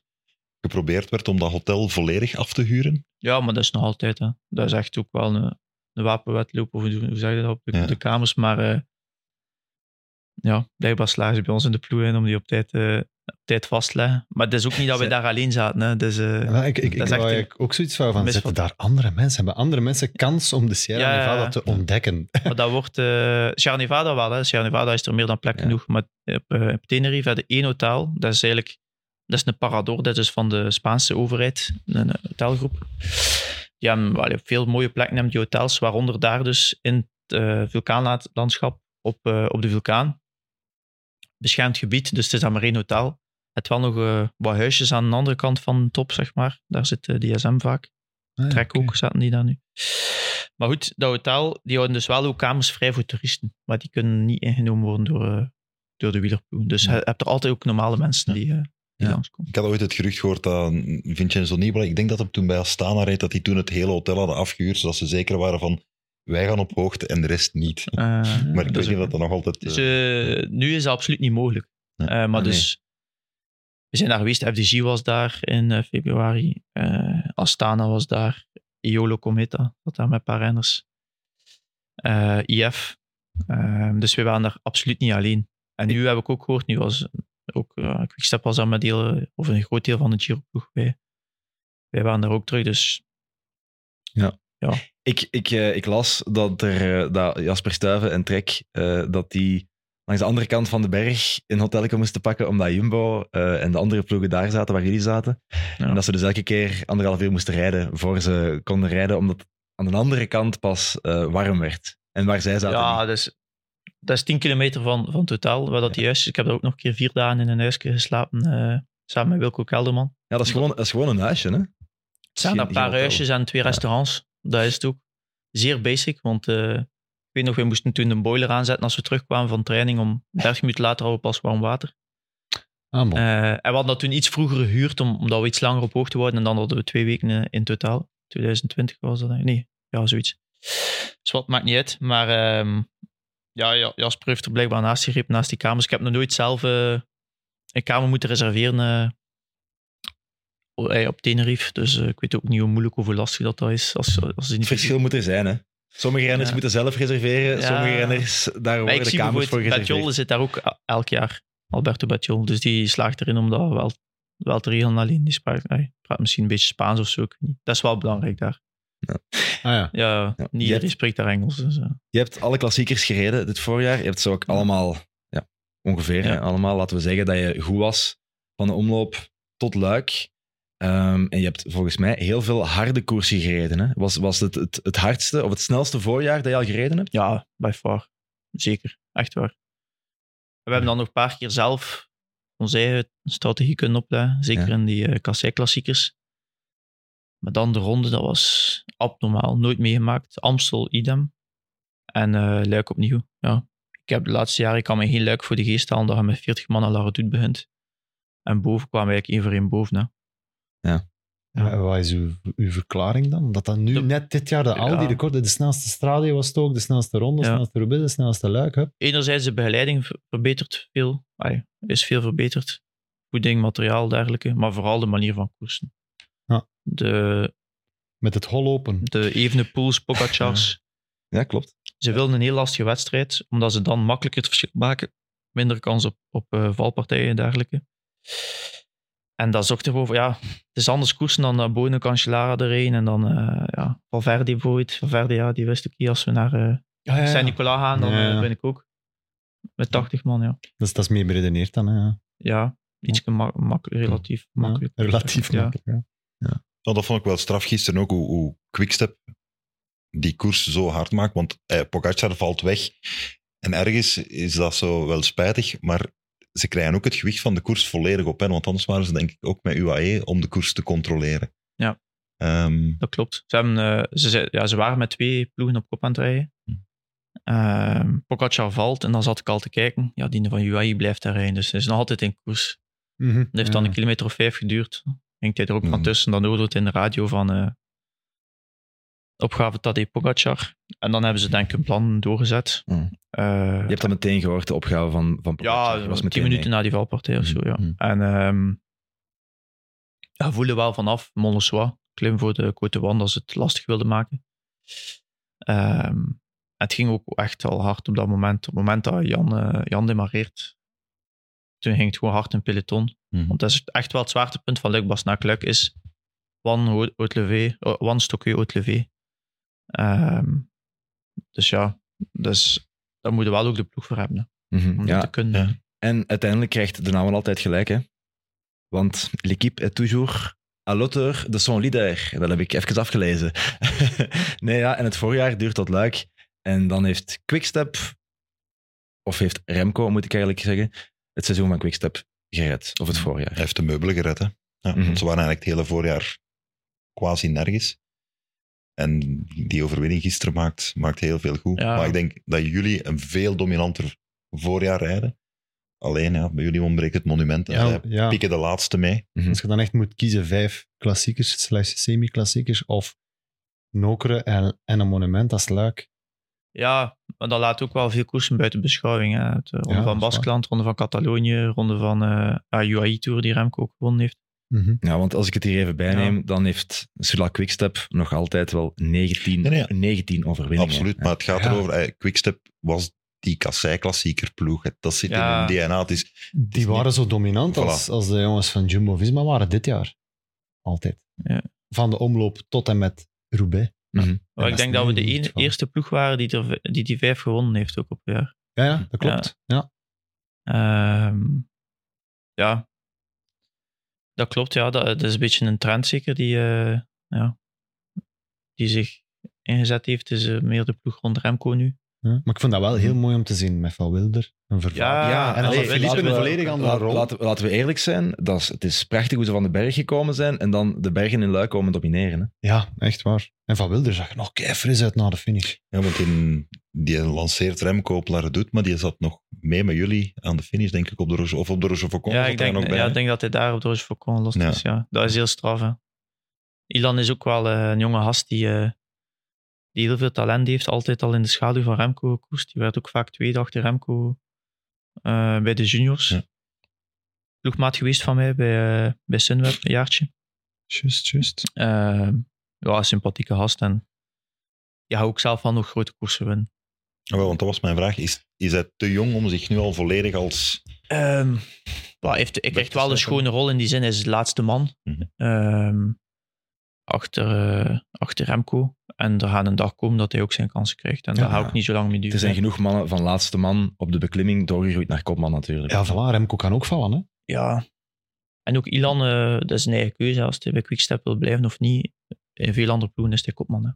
S2: geprobeerd werd om dat hotel volledig af te huren?
S4: Ja, maar dat is nog altijd. Hè. Dat is echt ook wel een, een wapenwetloop, of hoe, zeg je dat, op de,
S2: Ja.
S4: de kamers. Maar eh, ja, blijkbaar slagen ze bij ons in de ploeg in om die op tijd, eh, op tijd vast te leggen. Maar het is ook niet dat we
S1: Ze-
S4: daar alleen zaten. Hè. Dus, eh,
S3: Ja, ik, ik, ik
S4: Dat
S3: wou
S4: echt
S3: eigenlijk ook zoiets van, van
S4: misvat-
S3: zetten daar andere mensen? Hebben andere mensen kans om de Sierra
S4: Ja,
S3: Nevada
S4: ja.
S3: te ontdekken?
S4: maar dat wordt... eh Sierra Nevada wel, hè. Sierra Nevada is er meer dan plek
S1: Ja.
S4: genoeg. Maar op, op Tenerife hadden één hotel. Dat is eigenlijk... Dat is een parador. Dat is van de Spaanse overheid. Een eh, hotelgroep. Die hebben veel mooie plekken, hebben die hotels. Waaronder daar dus in het eh, vulkaanlandschap op, eh, op de vulkaan. Beschermd gebied, dus het is dan maar één hotel. Het wel nog wat huisjes aan de andere kant van de top, zeg maar. Daar zit de DSM vaak.
S3: Ah,
S4: Trek ook, zaten die daar nu. Maar goed, dat hotel, die houden dus wel ook kamers vrij voor toeristen. Maar die kunnen niet ingenomen worden door, door de wielerploeg. Dus je hebt er altijd ook normale mensen die, die
S1: Ja.
S2: Ik had ooit het gerucht gehoord dat Vincenzo Nibali, ik denk dat hem toen bij Astana reed, dat hij toen het hele hotel hadden afgehuurd, zodat ze zeker waren van wij gaan op hoogte en de rest niet.
S4: Eh,
S2: Maar ik
S4: dat
S2: weet niet of dat nog altijd...
S4: Dus
S2: eh,
S4: eh, nu is dat absoluut niet mogelijk.
S2: Nee.
S4: Eh, maar
S1: Ah, nee.
S4: dus, we zijn daar geweest. FDG was daar in eh, februari. Eh, Astana was daar. Iolo Cometa zat daar met een paar renners. Eh, IF. Dus we waren daar absoluut niet alleen. En nu heb ik ook gehoord, nu was ook uh, Quickstep was daar met deel, of een groot deel van de Giro-ploeg bij. Wij waren daar ook terug, dus
S1: Ik, ik, eh, ik las dat, er, eh, dat Jasper Stuyven en Trek eh, dat die langs de andere kant van de berg een hotelje moesten pakken omdat Jumbo eh, en de andere ploegen daar zaten waar jullie zaten.
S4: Ja.
S1: En dat ze dus elke keer anderhalf uur moesten rijden voor ze konden rijden, omdat aan de andere kant pas eh, warm werd. En waar zij zaten
S4: ja,
S1: niet.
S4: is, dat is 10 kilometer van, van hotel, waar dat huis is. Ik heb er ook nog een keer vier dagen in een huisje geslapen, eh, samen met Wilco Kelderman.
S1: Ja, dat is gewoon, dat is gewoon een huisje, hè?
S4: Het zijn een paar huisjes en twee
S1: Ja.
S4: restaurants. Dat is het ook. Zeer basic, want eh, ik weet nog, we moesten toen een boiler aanzetten als we terugkwamen van training. Om 30 minuten later hadden we pas warm water.
S3: Ah, bon.
S4: Eh, en we hadden dat toen iets vroeger gehuurd, om, omdat we iets langer op hoogte wouden. En dan hadden we twee weken in totaal. 2020 was dat, nee, ja, zoiets. Dus wat maakt niet uit. Maar ehm, ja, ja, Jasper heeft er blijkbaar naast gegrepen, naast die kamers. Ik heb nog nooit zelf eh, een kamer moeten reserveren eh, op Tenerife. Dus ik weet ook niet hoe moeilijk of hoe lastig dat, dat is. Als, als niet
S1: Het verschil moet er zijn, hè? Sommige renners
S4: Ja.
S1: moeten zelf reserveren,
S4: Ja.
S1: sommige renners, daar worden
S4: ik
S1: de kamers voor gereserveerd.
S4: Batjol zit daar ook a- elk jaar. Alberto Batjol. Dus die slaagt erin om dat wel, wel te regelen alleen. Die hij praat misschien een beetje Spaans of zo. Dat is wel belangrijk daar.
S3: Ah, ja.
S4: Ja,
S1: Ja,
S4: niet
S1: je
S4: iedereen spreekt daar Engels. Dus, eh.
S1: Je hebt alle klassiekers gereden dit voorjaar. Je hebt ze ook allemaal, ja, ongeveer, hè, allemaal, laten we zeggen dat je goed was van de omloop tot Luik. Ehm, en je hebt volgens mij heel veel harde koersen gereden. Hè? Was, was het, het het hardste of het snelste voorjaar dat je al gereden hebt?
S4: ja, by far. Zeker. Echt waar. We hebben dan nog een paar keer zelf onze eigen strategie kunnen opleggen. Zeker in die uh, kassei-klassiekers. Maar dan de ronde, dat was abnormaal. Nooit meegemaakt. Amstel, idem. En eh Luik opnieuw. Ja. Ik heb de laatste jaren, ik kan me geen luik voor de geest halen dat je met 40 man aan La Redoute begint. En boven kwamen we eigenlijk één voor één boven. Hè.
S3: Ja. Wat is uw, uw verklaring dan? Dat dat nu net dit jaar de al die
S4: Ja.
S3: records, de snelste stradio was het ook, de snelste ronde, de
S4: Ja.
S3: snelste Roubaix, de snelste luik. Hup.
S4: Enerzijds de begeleiding ver- verbetert veel, is veel verbeterd. Voeding, materiaal, dergelijke. Maar vooral de manier van koersen.
S3: Ja.
S4: De,
S3: Met het hol open.
S4: de Evenepoels, Pogacars.
S1: Ja, klopt.
S4: Ze wilden een heel lastige wedstrijd, omdat ze dan makkelijker het verschil maken. Minder kans op, op eh, valpartijen en dergelijke. En dat zorgt ervoor, ja, het is anders koersen dan Bono Cancellara erheen. En dan, eh ja, Valverde bijvoorbeeld. Valverde, ja, die wist ook niet als we naar eh
S3: Ja, ja, ja.
S4: Saint-Nicolas gaan, dan
S3: Ja, ja.
S4: ben ik ook. Met 80 man, ja.
S3: Dus dat is meer beredeneerd dan. hè, Ja.
S4: Ja, iets ma mak- relatief makkelijk.
S3: Ja, relatief
S4: Ja.
S3: makkelijk. Ja.
S2: Nou, dat vond ik wel straf gisteren ook, hoe, hoe Quickstep die koers zo hard maakt. Want eh, Pogacar valt weg. En ergens is dat zo wel spijtig, maar ze krijgen ook het gewicht van de koers volledig op hen. Want anders waren ze denk ik ook met UAE om de koers te controleren.
S4: Ja.
S2: Ehm,
S4: Dat klopt. Ze, hebben, eh, ze, ja, ze waren met twee ploegen op kop aan het rijden. Pogacar valt en dan zat ik al te kijken. Ja, die van UAE blijft daar rijden, dus hij is nog altijd in koers.
S3: Mhm.
S4: Het heeft dan
S3: Ja.
S4: een kilometer of vijf geduurd. Ging hij er ook van
S2: Mhm.
S4: tussen. Dan hoorde het in de radio van eh opgave Tadej Pogacar. En dan hebben ze denk ik een plan doorgezet.
S1: Mhm.
S4: Eh,
S1: Je hebt dat meteen gehoord, de opgave van, van Pogacar.
S4: Ja,
S1: was
S4: tien minuten
S1: mee.
S4: na die valpartij of zo, ja.
S2: Mhm.
S4: En ehm ja, voelde wel vanaf Mollesois, klim voor de Côte Wand als ze het lastig wilden maken. Ehm, het ging ook echt al hard op dat moment. Op het moment dat Jan, eh, Jan demareert, toen ging het gewoon hard in peloton.
S2: Mhm.
S4: Want dat is echt wel het zwaartepunt van Luc Basnac. Luc is Wan Haute-Levé, Wan Stokke Haute-Levé. Dus ja, dus, daar moeten we wel ook de ploeg voor hebben. hè,
S1: Mhm,
S4: om dat
S1: ja.
S4: te kunnen.
S2: ja.
S1: En uiteindelijk krijgt de naam wel altijd gelijk, hè. Want l'équipe est toujours à l'auteur de son leader. Dat heb ik even afgelezen. nee, ja, en het voorjaar duurt tot luik. En dan heeft Quickstep, of heeft Remco, moet ik eigenlijk zeggen, het seizoen van Quickstep gered. Of het voorjaar.
S2: hij heeft de meubelen gered. Hè? Ja,
S1: Mhm.
S2: want Ze waren eigenlijk het hele voorjaar quasi nergens. En die overwinning gisteren maakt, maakt heel veel goed.
S4: Ja.
S2: Maar ik denk dat jullie een veel dominanter voorjaar rijden. Alleen, ja, bij jullie ontbreekt het monument. En
S3: Ja,
S2: zij
S3: ja.
S2: pikken de laatste mee.
S3: Als je dan echt moet kiezen, vijf klassiekers slash semi-klassiekers of Nokere en, en een monument als Luik.
S4: Ja, maar dat laat ook wel veel koersen buiten beschouwing. Hè. De ronde
S3: Ja,
S4: van Baskeland, ronde van Catalonië, ronde van eh ah, UAE Tour die Remco ook gewonnen heeft.
S3: Mhm.
S1: Ja, want als ik het hier even bijneem, dan heeft Sula Quickstep nog altijd wel 19,
S2: Nee, nee.
S1: 19 overwinningen.
S2: Absoluut. Maar het gaat
S3: Ja.
S2: erover. eh, Quickstep was die kassei-klassieker ploeg. Dat zit
S4: Ja.
S2: in hun DNA. Het is,
S3: Die
S2: is
S3: waren zo dominant als, als de jongens van Jumbo-Visma waren dit jaar. Altijd.
S4: Ja.
S3: Van de omloop tot en met Roubaix.
S1: Mhm.
S4: Maar ik denk dat we de eerste ploeg waren die, er, die die vijf gewonnen heeft ook op het jaar.
S3: Ja, ja dat klopt. Ja.
S4: Ehm, ja, dat klopt. Ja, dat, dat is een beetje een trend zeker die, eh, ja, die zich ingezet heeft. Het is eh, meer de ploeg rond Remco nu.
S3: Ja. Maar ik vond dat wel heel mooi om te zien met Van Wilder. Een vervaardiging.
S4: Ja,
S3: en
S4: allee,
S3: Philippe
S4: laten
S3: een
S4: we-
S3: volledig andere rol.
S1: Laten, laten we eerlijk zijn, dat is, het is prachtig hoe ze van de berg gekomen zijn en dan de bergen in Luik komen domineren. Hè.
S3: Ja, echt waar. En Van Wilder zag nog fris uit na de finish.
S2: ja, want in, die lanceert Remco Redoute, maar die zat nog mee met jullie aan de finish, denk ik, op de Roche, of op de Rochefoucauld.
S4: ja,
S2: zat
S4: ik denk,
S2: nog bij,
S4: ja, ik denk dat hij daar op de Rochefoucauld los
S2: Ja.
S4: is. Ja. Dat is heel straf. Hè. Ilan is ook wel eh, een jonge gast die, eh, die heel veel talent heeft. Altijd al in de schaduw van Remco gekoerst. Die werd ook vaak tweede achter Remco eh, bij de juniors.
S2: Ja.
S4: Ploegmaat geweest van mij bij, eh, bij Sunweb een jaartje.
S3: Just, just.
S4: Eh, ja, sympathieke gast. En ja, ook zelf van nog grote koersen winnen.
S2: Ja, wel, want dat was mijn vraag. Is, is hij te jong om zich nu al volledig als...
S4: Ehm, ja, hij heeft, hij krijgt wel een schone rol in die zin. Hij is de laatste man.
S2: Mhm.
S4: Ehm, achter, eh, achter Remco. En er gaat een dag komen dat hij ook zijn kansen krijgt. En
S1: Ja.
S4: daar hou ik niet zo lang mee duren.
S1: Er zijn genoeg mannen van laatste man op de beklimming doorgegroeid naar kopman natuurlijk.
S3: Ja, voilà. Remco kan ook vallen, hè.
S4: Ja. En ook Ilan, eh, dat is een eigen keuze. Als hij bij Quickstep wil blijven of niet. In veel andere ploegen is hij kopman. Hè.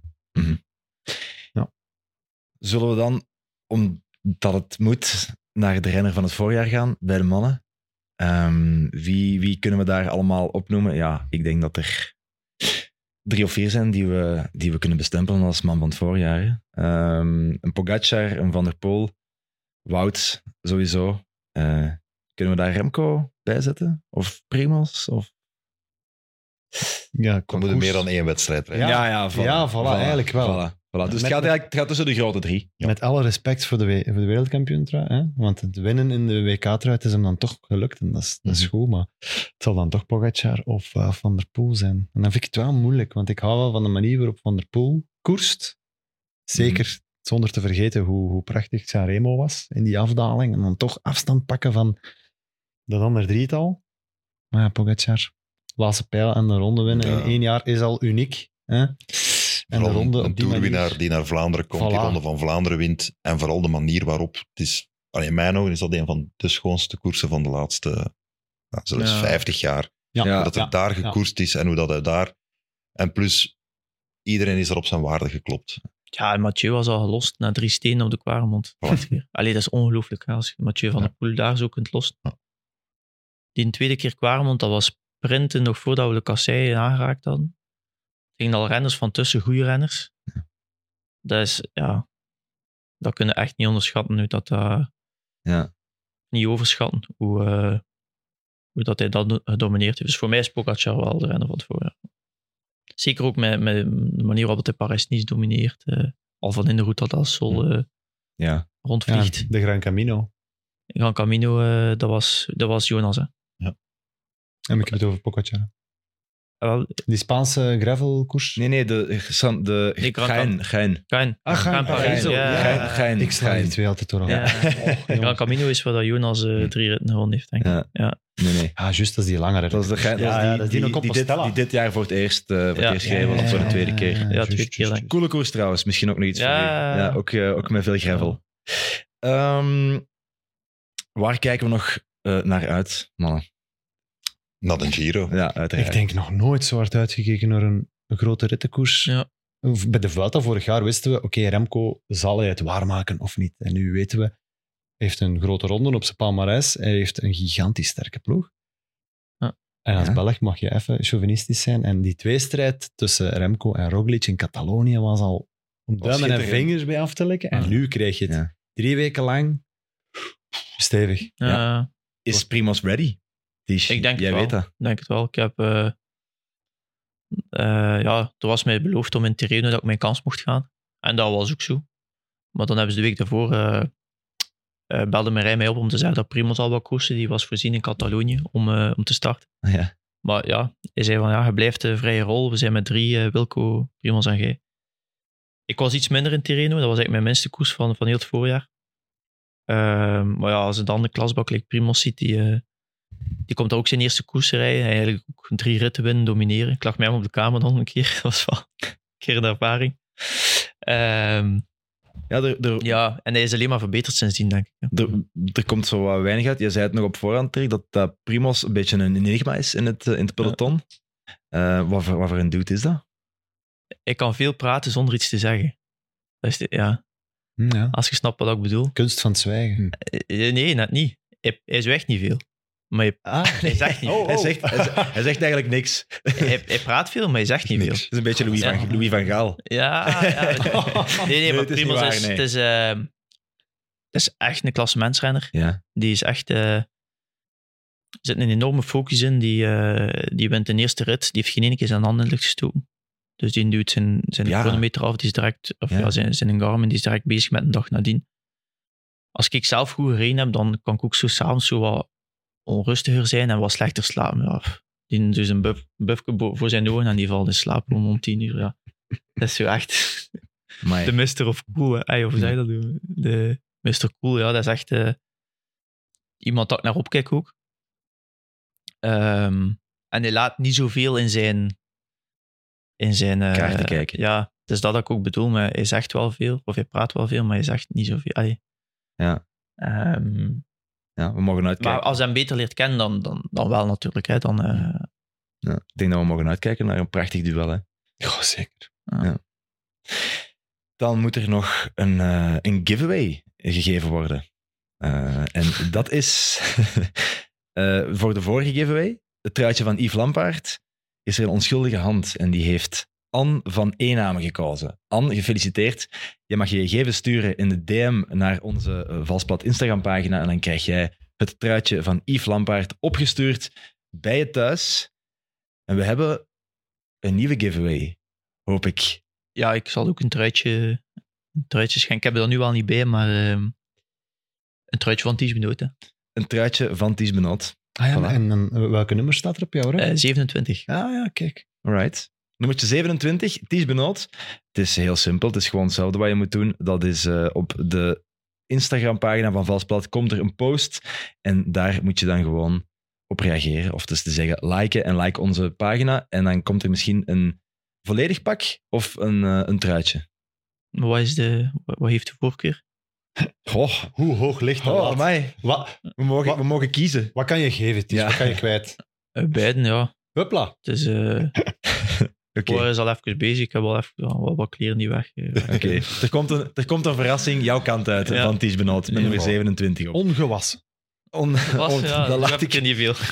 S1: Zullen we dan, omdat het moet, naar de renner van het voorjaar gaan bij de mannen? Ehm, wie, wie kunnen we daar allemaal opnoemen? Ja, ik denk dat er drie of vier zijn die we, die we kunnen bestempelen als man van het voorjaar. Ehm, een Pogacar, een Van der Poel, Wout, sowieso. Eh, kunnen we daar Remco bij zetten? Of Primoz? Of...
S3: Ja,
S2: We moeten meer dan één wedstrijd rijden.
S3: Ja.
S1: ja, voilà.
S3: Ja, voilà, eigenlijk wel.
S1: Voilà, voilà. Dus
S3: Met-
S1: het gaat, eigenlijk, het gaat tussen de grote drie.
S2: Ja.
S3: Met alle respect voor de, voor de wereldkampioentrui. Hè? Want het winnen in de WK-trui het is hem dan toch gelukt. En dat is, dat is
S1: Mhm.
S3: goed, maar het zal dan toch Pogacar of eh, Van der Poel zijn. En dan vind ik het wel moeilijk, want ik hou wel van de manier waarop Van der Poel koerst. Zeker zonder te vergeten hoe, hoe prachtig Sanremo was in die afdaling. En dan toch afstand pakken van dat ander drietal. Maar ja, Pogacar, laatste pijl en de ronde winnen
S2: Ja.
S3: in één jaar is al uniek. Hè? En de
S2: Vooral
S3: ronde
S2: een toerwinnaar
S3: manier...
S2: die naar Vlaanderen komt, die ronde van Vlaanderen wint. En vooral de manier waarop. Het is, allee, in mijn ogen is dat een van de schoonste koersen van de laatste nou, zelfs
S4: Ja.
S2: 50 jaar.
S3: Ja,
S1: Ja,
S2: dat het
S3: ja,
S2: daar
S3: ja.
S2: gekoerst is en hoe dat hij daar. En plus, iedereen is er op zijn waarde geklopt.
S4: Ja, en Mathieu was al gelost na drie stenen op de Kwaremond.
S2: Voilà.
S4: Allee, dat is ongelooflijk. Als je Mathieu van
S2: Ja.
S4: der Poel daar zo kunt lossen.
S2: Ja.
S4: Die tweede keer Kwaremond, dat was sprinten nog voordat we de kassei aangeraakt hadden. Er gingen al renners van tussen, goede renners. Dat is, ja... Dat kunnen we echt niet onderschatten. Nu dat, dat
S1: Ja.
S4: niet overschatten. Hoe, eh, hoe dat hij dat gedomineerd heeft. Dus voor mij is Pogacar wel de renner van het voorjaar. Zeker ook met, met de manier waarop hij Paris-Nice domineert. eh, al van in de route dat als Sol eh,
S1: Ja.
S3: Ja,
S4: rondvliegt.
S3: de Gran Camino.
S4: Gran Camino, eh, dat, was, dat was Jonas. Hè.
S3: En ik heb het over Pogacar.
S4: Ah,
S3: Die Spaanse gravelkoers.
S1: Nee, nee, de, de
S4: Nee, Gran
S1: Gein. Gein.
S4: Gein.
S3: Ah, Gein,
S4: Parijs, ja.
S1: Gein, Gein,
S3: ik sla die twee altijd door
S4: Ja.
S3: elkaar. Oh,
S4: Gran
S3: jongens.
S4: Camino is waar dat Jonas eh, drie ritten gewonnen heeft, denk ik.
S1: Ja.
S4: Ja.
S1: Nee, nee.
S3: Ah, juist, dat is die langere.
S1: Dat is de Gein.
S3: Ja,
S1: dat is
S3: ja,
S1: die,
S3: die
S1: die, die, dit, die dit jaar voor het eerst, eh, voor het
S4: Ja.
S1: eerst gereden of voor de tweede keer.
S3: Ja,
S4: Ja, tweede keer, ik.
S1: Coole koers trouwens, misschien ook nog iets
S4: Ja.
S1: voor. Ja, ook, eh, ook met veel gravel. Ehm, waar kijken we nog eh, naar uit, mannen?
S2: Na de Giro.
S1: Ja, uiteraard.
S3: Ik denk nog nooit zo hard uitgekeken naar een, een grote rittenkoers.
S4: Ja.
S3: Bij de Vuelta vorig jaar wisten we, oké, Remco, zal hij het waarmaken of niet? En nu weten we, hij heeft een grote ronde op zijn palmarès. Hij heeft een gigantisch sterke ploeg.
S4: Ja.
S3: En als
S1: Ja.
S3: Belg mag je even chauvinistisch zijn. En die tweestrijd tussen Remco en Roglic in Catalonië was al om duimen en vingers bij af te likken. En
S1: Ja.
S3: nu krijg je het
S1: Ja.
S3: drie weken lang stevig.
S4: Ja,
S1: Is Primoz ready? Die,
S4: Ik denk
S1: jij
S4: het
S1: weet
S4: wel.
S1: dat.
S4: denk het wel. Ik heb... eh, eh, ja, er was mij beloofd om in Tirreno dat ik mijn kans mocht gaan. En dat was ook zo. Maar dan hebben ze de week daarvoor... eh, belde Marijn mij op om te zeggen dat Primoz al wat koersen. Die was voorzien in Catalonië om, om te starten.
S1: Ja.
S4: Maar ja, hij zei van ja, je blijft de vrije rol. We zijn met drie, Wilco, Primoz en jij. Ik was iets minder in Tirreno. Dat was eigenlijk mijn minste koers van, van heel het voorjaar. Ehm, maar ja, als je dan de klasbak like Primoz ziet, die, die komt ook zijn eerste koers rijden. Hij eigenlijk ook drie ritten winnen, domineren. Ik lag met hem op de kamer dan een keer. Dat was wel een keer een ervaring. Ehm,
S1: Ja, er, er,
S4: ja, en hij is alleen maar verbeterd sindsdien, denk ik.
S1: er, er komt zo wat weinig uit. Je zei het nog op voorhand, Dirk, dat, dat Primoz een beetje een enigma is in het, eh, in het peloton. Eh, wat, voor, wat voor een dude is dat?
S4: Ik kan veel praten zonder iets te zeggen. Dat is de- ja,
S3: Hm, ja.
S4: als je snapt wat ik bedoel.
S3: Kunst van het zwijgen.
S4: Eh, Nee, net niet. Hij, hij zwijgt niet veel. Maar hij,
S3: Ah,
S4: hij zegt niet.
S3: Oh,
S1: Hij,
S3: oh.
S1: zegt, hij, zegt- hij zegt eigenlijk niks. Het
S4: Hij, hij praat veel, maar hij zegt niet veel.
S2: Niks.
S1: is een beetje Louis,
S4: Ja.
S1: van, Louis van Gaal.
S4: Ja, ja. Nee, nee, maar
S1: het is
S4: Primoz het is, het is echt een klassementsrenner.
S1: Ja.
S4: Die is echt... eh, er zit een enorme focus in. Die, eh, die wint de eerste rit. Die heeft geen ene keer zijn hand in de lucht gestoken. Dus die duwt zijn, zijn
S1: Ja.
S4: chronometer af. Die is direct... Of
S1: Ja.
S4: ja. zijn, zijn Garmin die is direct bezig met een dag nadien. Als ik zelf goed gereden heb, dan kan ik ook zo s'avonds zo wat onrustiger zijn en wat slechter slapen. Ja, die dus een bo- voor zijn ogen en die valt in slaap om, om tien uur. Ja. Dat is zo echt de Mr. of Cool. hè. Ey, hoe zei je dat? doen? De Mr. Cool, ja, dat is echt eh, iemand dat ik naar opkijk ook. Ehm, en hij laat niet zoveel in zijn... In zijn eh,
S1: Kaarten kijken.
S4: Ja, dus dat ik ook bedoel. Maar hij zegt wel veel, of hij praat wel veel, maar hij zegt niet zoveel. Ey.
S1: Ja.
S4: Ehm,
S1: ja, we mogen
S4: maar
S1: uitkijken.
S4: als hij hem beter leert kennen, dan, dan, dan wel natuurlijk. Hè. Dan, eh,
S1: Ja, ik denk dat we mogen uitkijken naar een prachtig duel. Hè.
S3: Ja, zeker.
S1: Dan moet er nog een, eh, een giveaway gegeven worden. Eh, en dat is eh, voor de vorige giveaway, het truitje van Yves Lampaard, is er een onschuldige hand. En die heeft Anne van Eename gekozen. Anne, gefeliciteerd. Je mag je gegevens sturen in de DM naar onze eh, Valsplat Instagram-pagina en dan krijg jij het truitje van Yves Lampaard opgestuurd bij je thuis. En we hebben een nieuwe giveaway, hoop ik.
S4: Ja, ik zal ook een truitje, een truitje schenken. Ik heb er dan nu al niet bij, maar ehm, een truitje van 10 minuten.
S1: Een truitje van Ties Benot.
S3: Ah ja,
S1: Voilà.
S3: en dan, welke nummer staat er op jou?
S4: Eh
S3: Hè?
S4: 27.
S3: ah ja, kijk.
S1: Alright. Nummertje 27, Ties Benot. Het is heel simpel, het is gewoon hetzelfde wat je moet doen. Dat is eh, op de Instagram-pagina van Valsplat komt er een post en daar moet je dan gewoon op reageren. Of dus te zeggen, liken en like onze pagina en dan komt er misschien een volledig pak of een, eh, een truitje.
S4: Maar Wat, is de, wat heeft de voorkeur?
S1: Goh,
S3: Hoe hoog ligt dat?
S1: oh.
S3: Wat,
S1: We mogen,
S3: Wat?
S1: we mogen kiezen.
S3: wat kan je geven, Ties?
S1: Ja.
S3: Wat kan je kwijt?
S4: Eh, beiden, ja.
S3: Huppla.
S4: Het is, eh
S1: Oké.
S4: Cora is al even bezig. Ik heb al even ja, wat, wat kleren die weg. eh.
S1: Oké, er, komt een, er komt een verrassing jouw kant uit
S4: Ja.
S1: van Ties Benot met nummer
S3: Ja.
S1: 27 op.
S3: Ongewassen.
S1: On,
S4: Was,
S1: on-
S4: ja,
S1: dat laat
S4: ik er niet veel.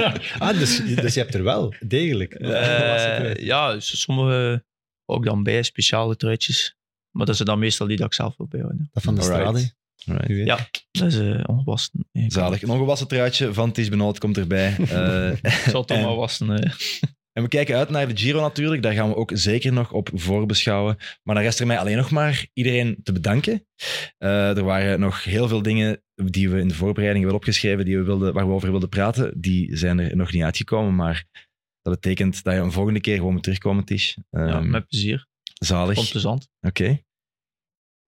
S3: Ah, dus, dus je hebt er wel, degelijk.
S4: Eh,
S3: kwijt.
S4: ja, s- sommige ook dan bij, speciale truitjes. Maar dat zijn dan meestal die dat ik zelf wil bijhouden.
S3: dat van de strade. Weet.
S4: Ja. Dat is eh, ongewassen.
S1: Zalig. Een ongewassen truitje van Ties Benot komt erbij. Eh,
S4: Ik zal het toch maar wassen.
S1: En we kijken uit naar de Giro natuurlijk. Daar gaan we ook zeker nog op voorbeschouwen. Maar dan rest er mij alleen nog maar iedereen te bedanken. Eh, er waren nog heel veel dingen die we in de voorbereiding hebben opgeschreven, die we wilden, waar we over wilden praten. Die zijn er nog niet uitgekomen. Maar dat betekent dat je een volgende keer gewoon moet terugkomen, Tish.
S4: ja,
S1: Ehm,
S4: met plezier.
S1: Zalig.
S4: Plezant.
S1: Oké.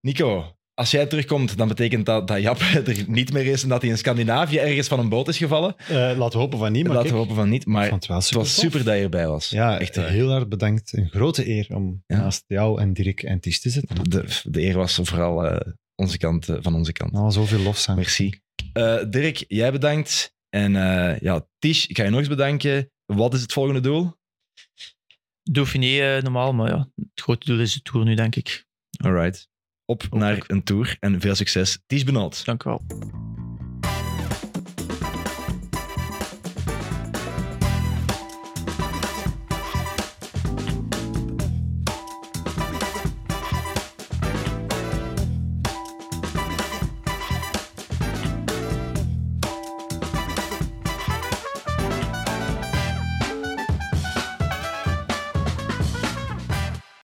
S1: Nico, als jij terugkomt, dan betekent dat dat Jap er niet meer is en dat hij in Scandinavië ergens van een boot is gevallen.
S3: Eh, laten we hopen van niet, maar
S1: Laten hopen van niet. Maar
S3: het wel
S1: het
S3: super
S1: was
S3: tof.
S1: super dat je erbij was.
S3: Ja, echt
S1: waar.
S3: heel erg bedankt. Een grote eer om
S1: Ja.
S3: naast jou en Dirk en Ties te zitten.
S1: De, de eer was vooral eh, onze kant, eh, van onze kant.
S3: Nou, zoveel lofzang.
S1: Merci. Eh, Dirk, jij bedankt. En eh, ja, Tish, ik ga je nog eens bedanken. Wat is het volgende doel?
S4: Dauphiné eh, normaal, maar ja, het grote doel is de Tour nu, denk ik.
S1: Alright. Op naar een tour en veel succes. Tish Benot.
S4: Dank u wel.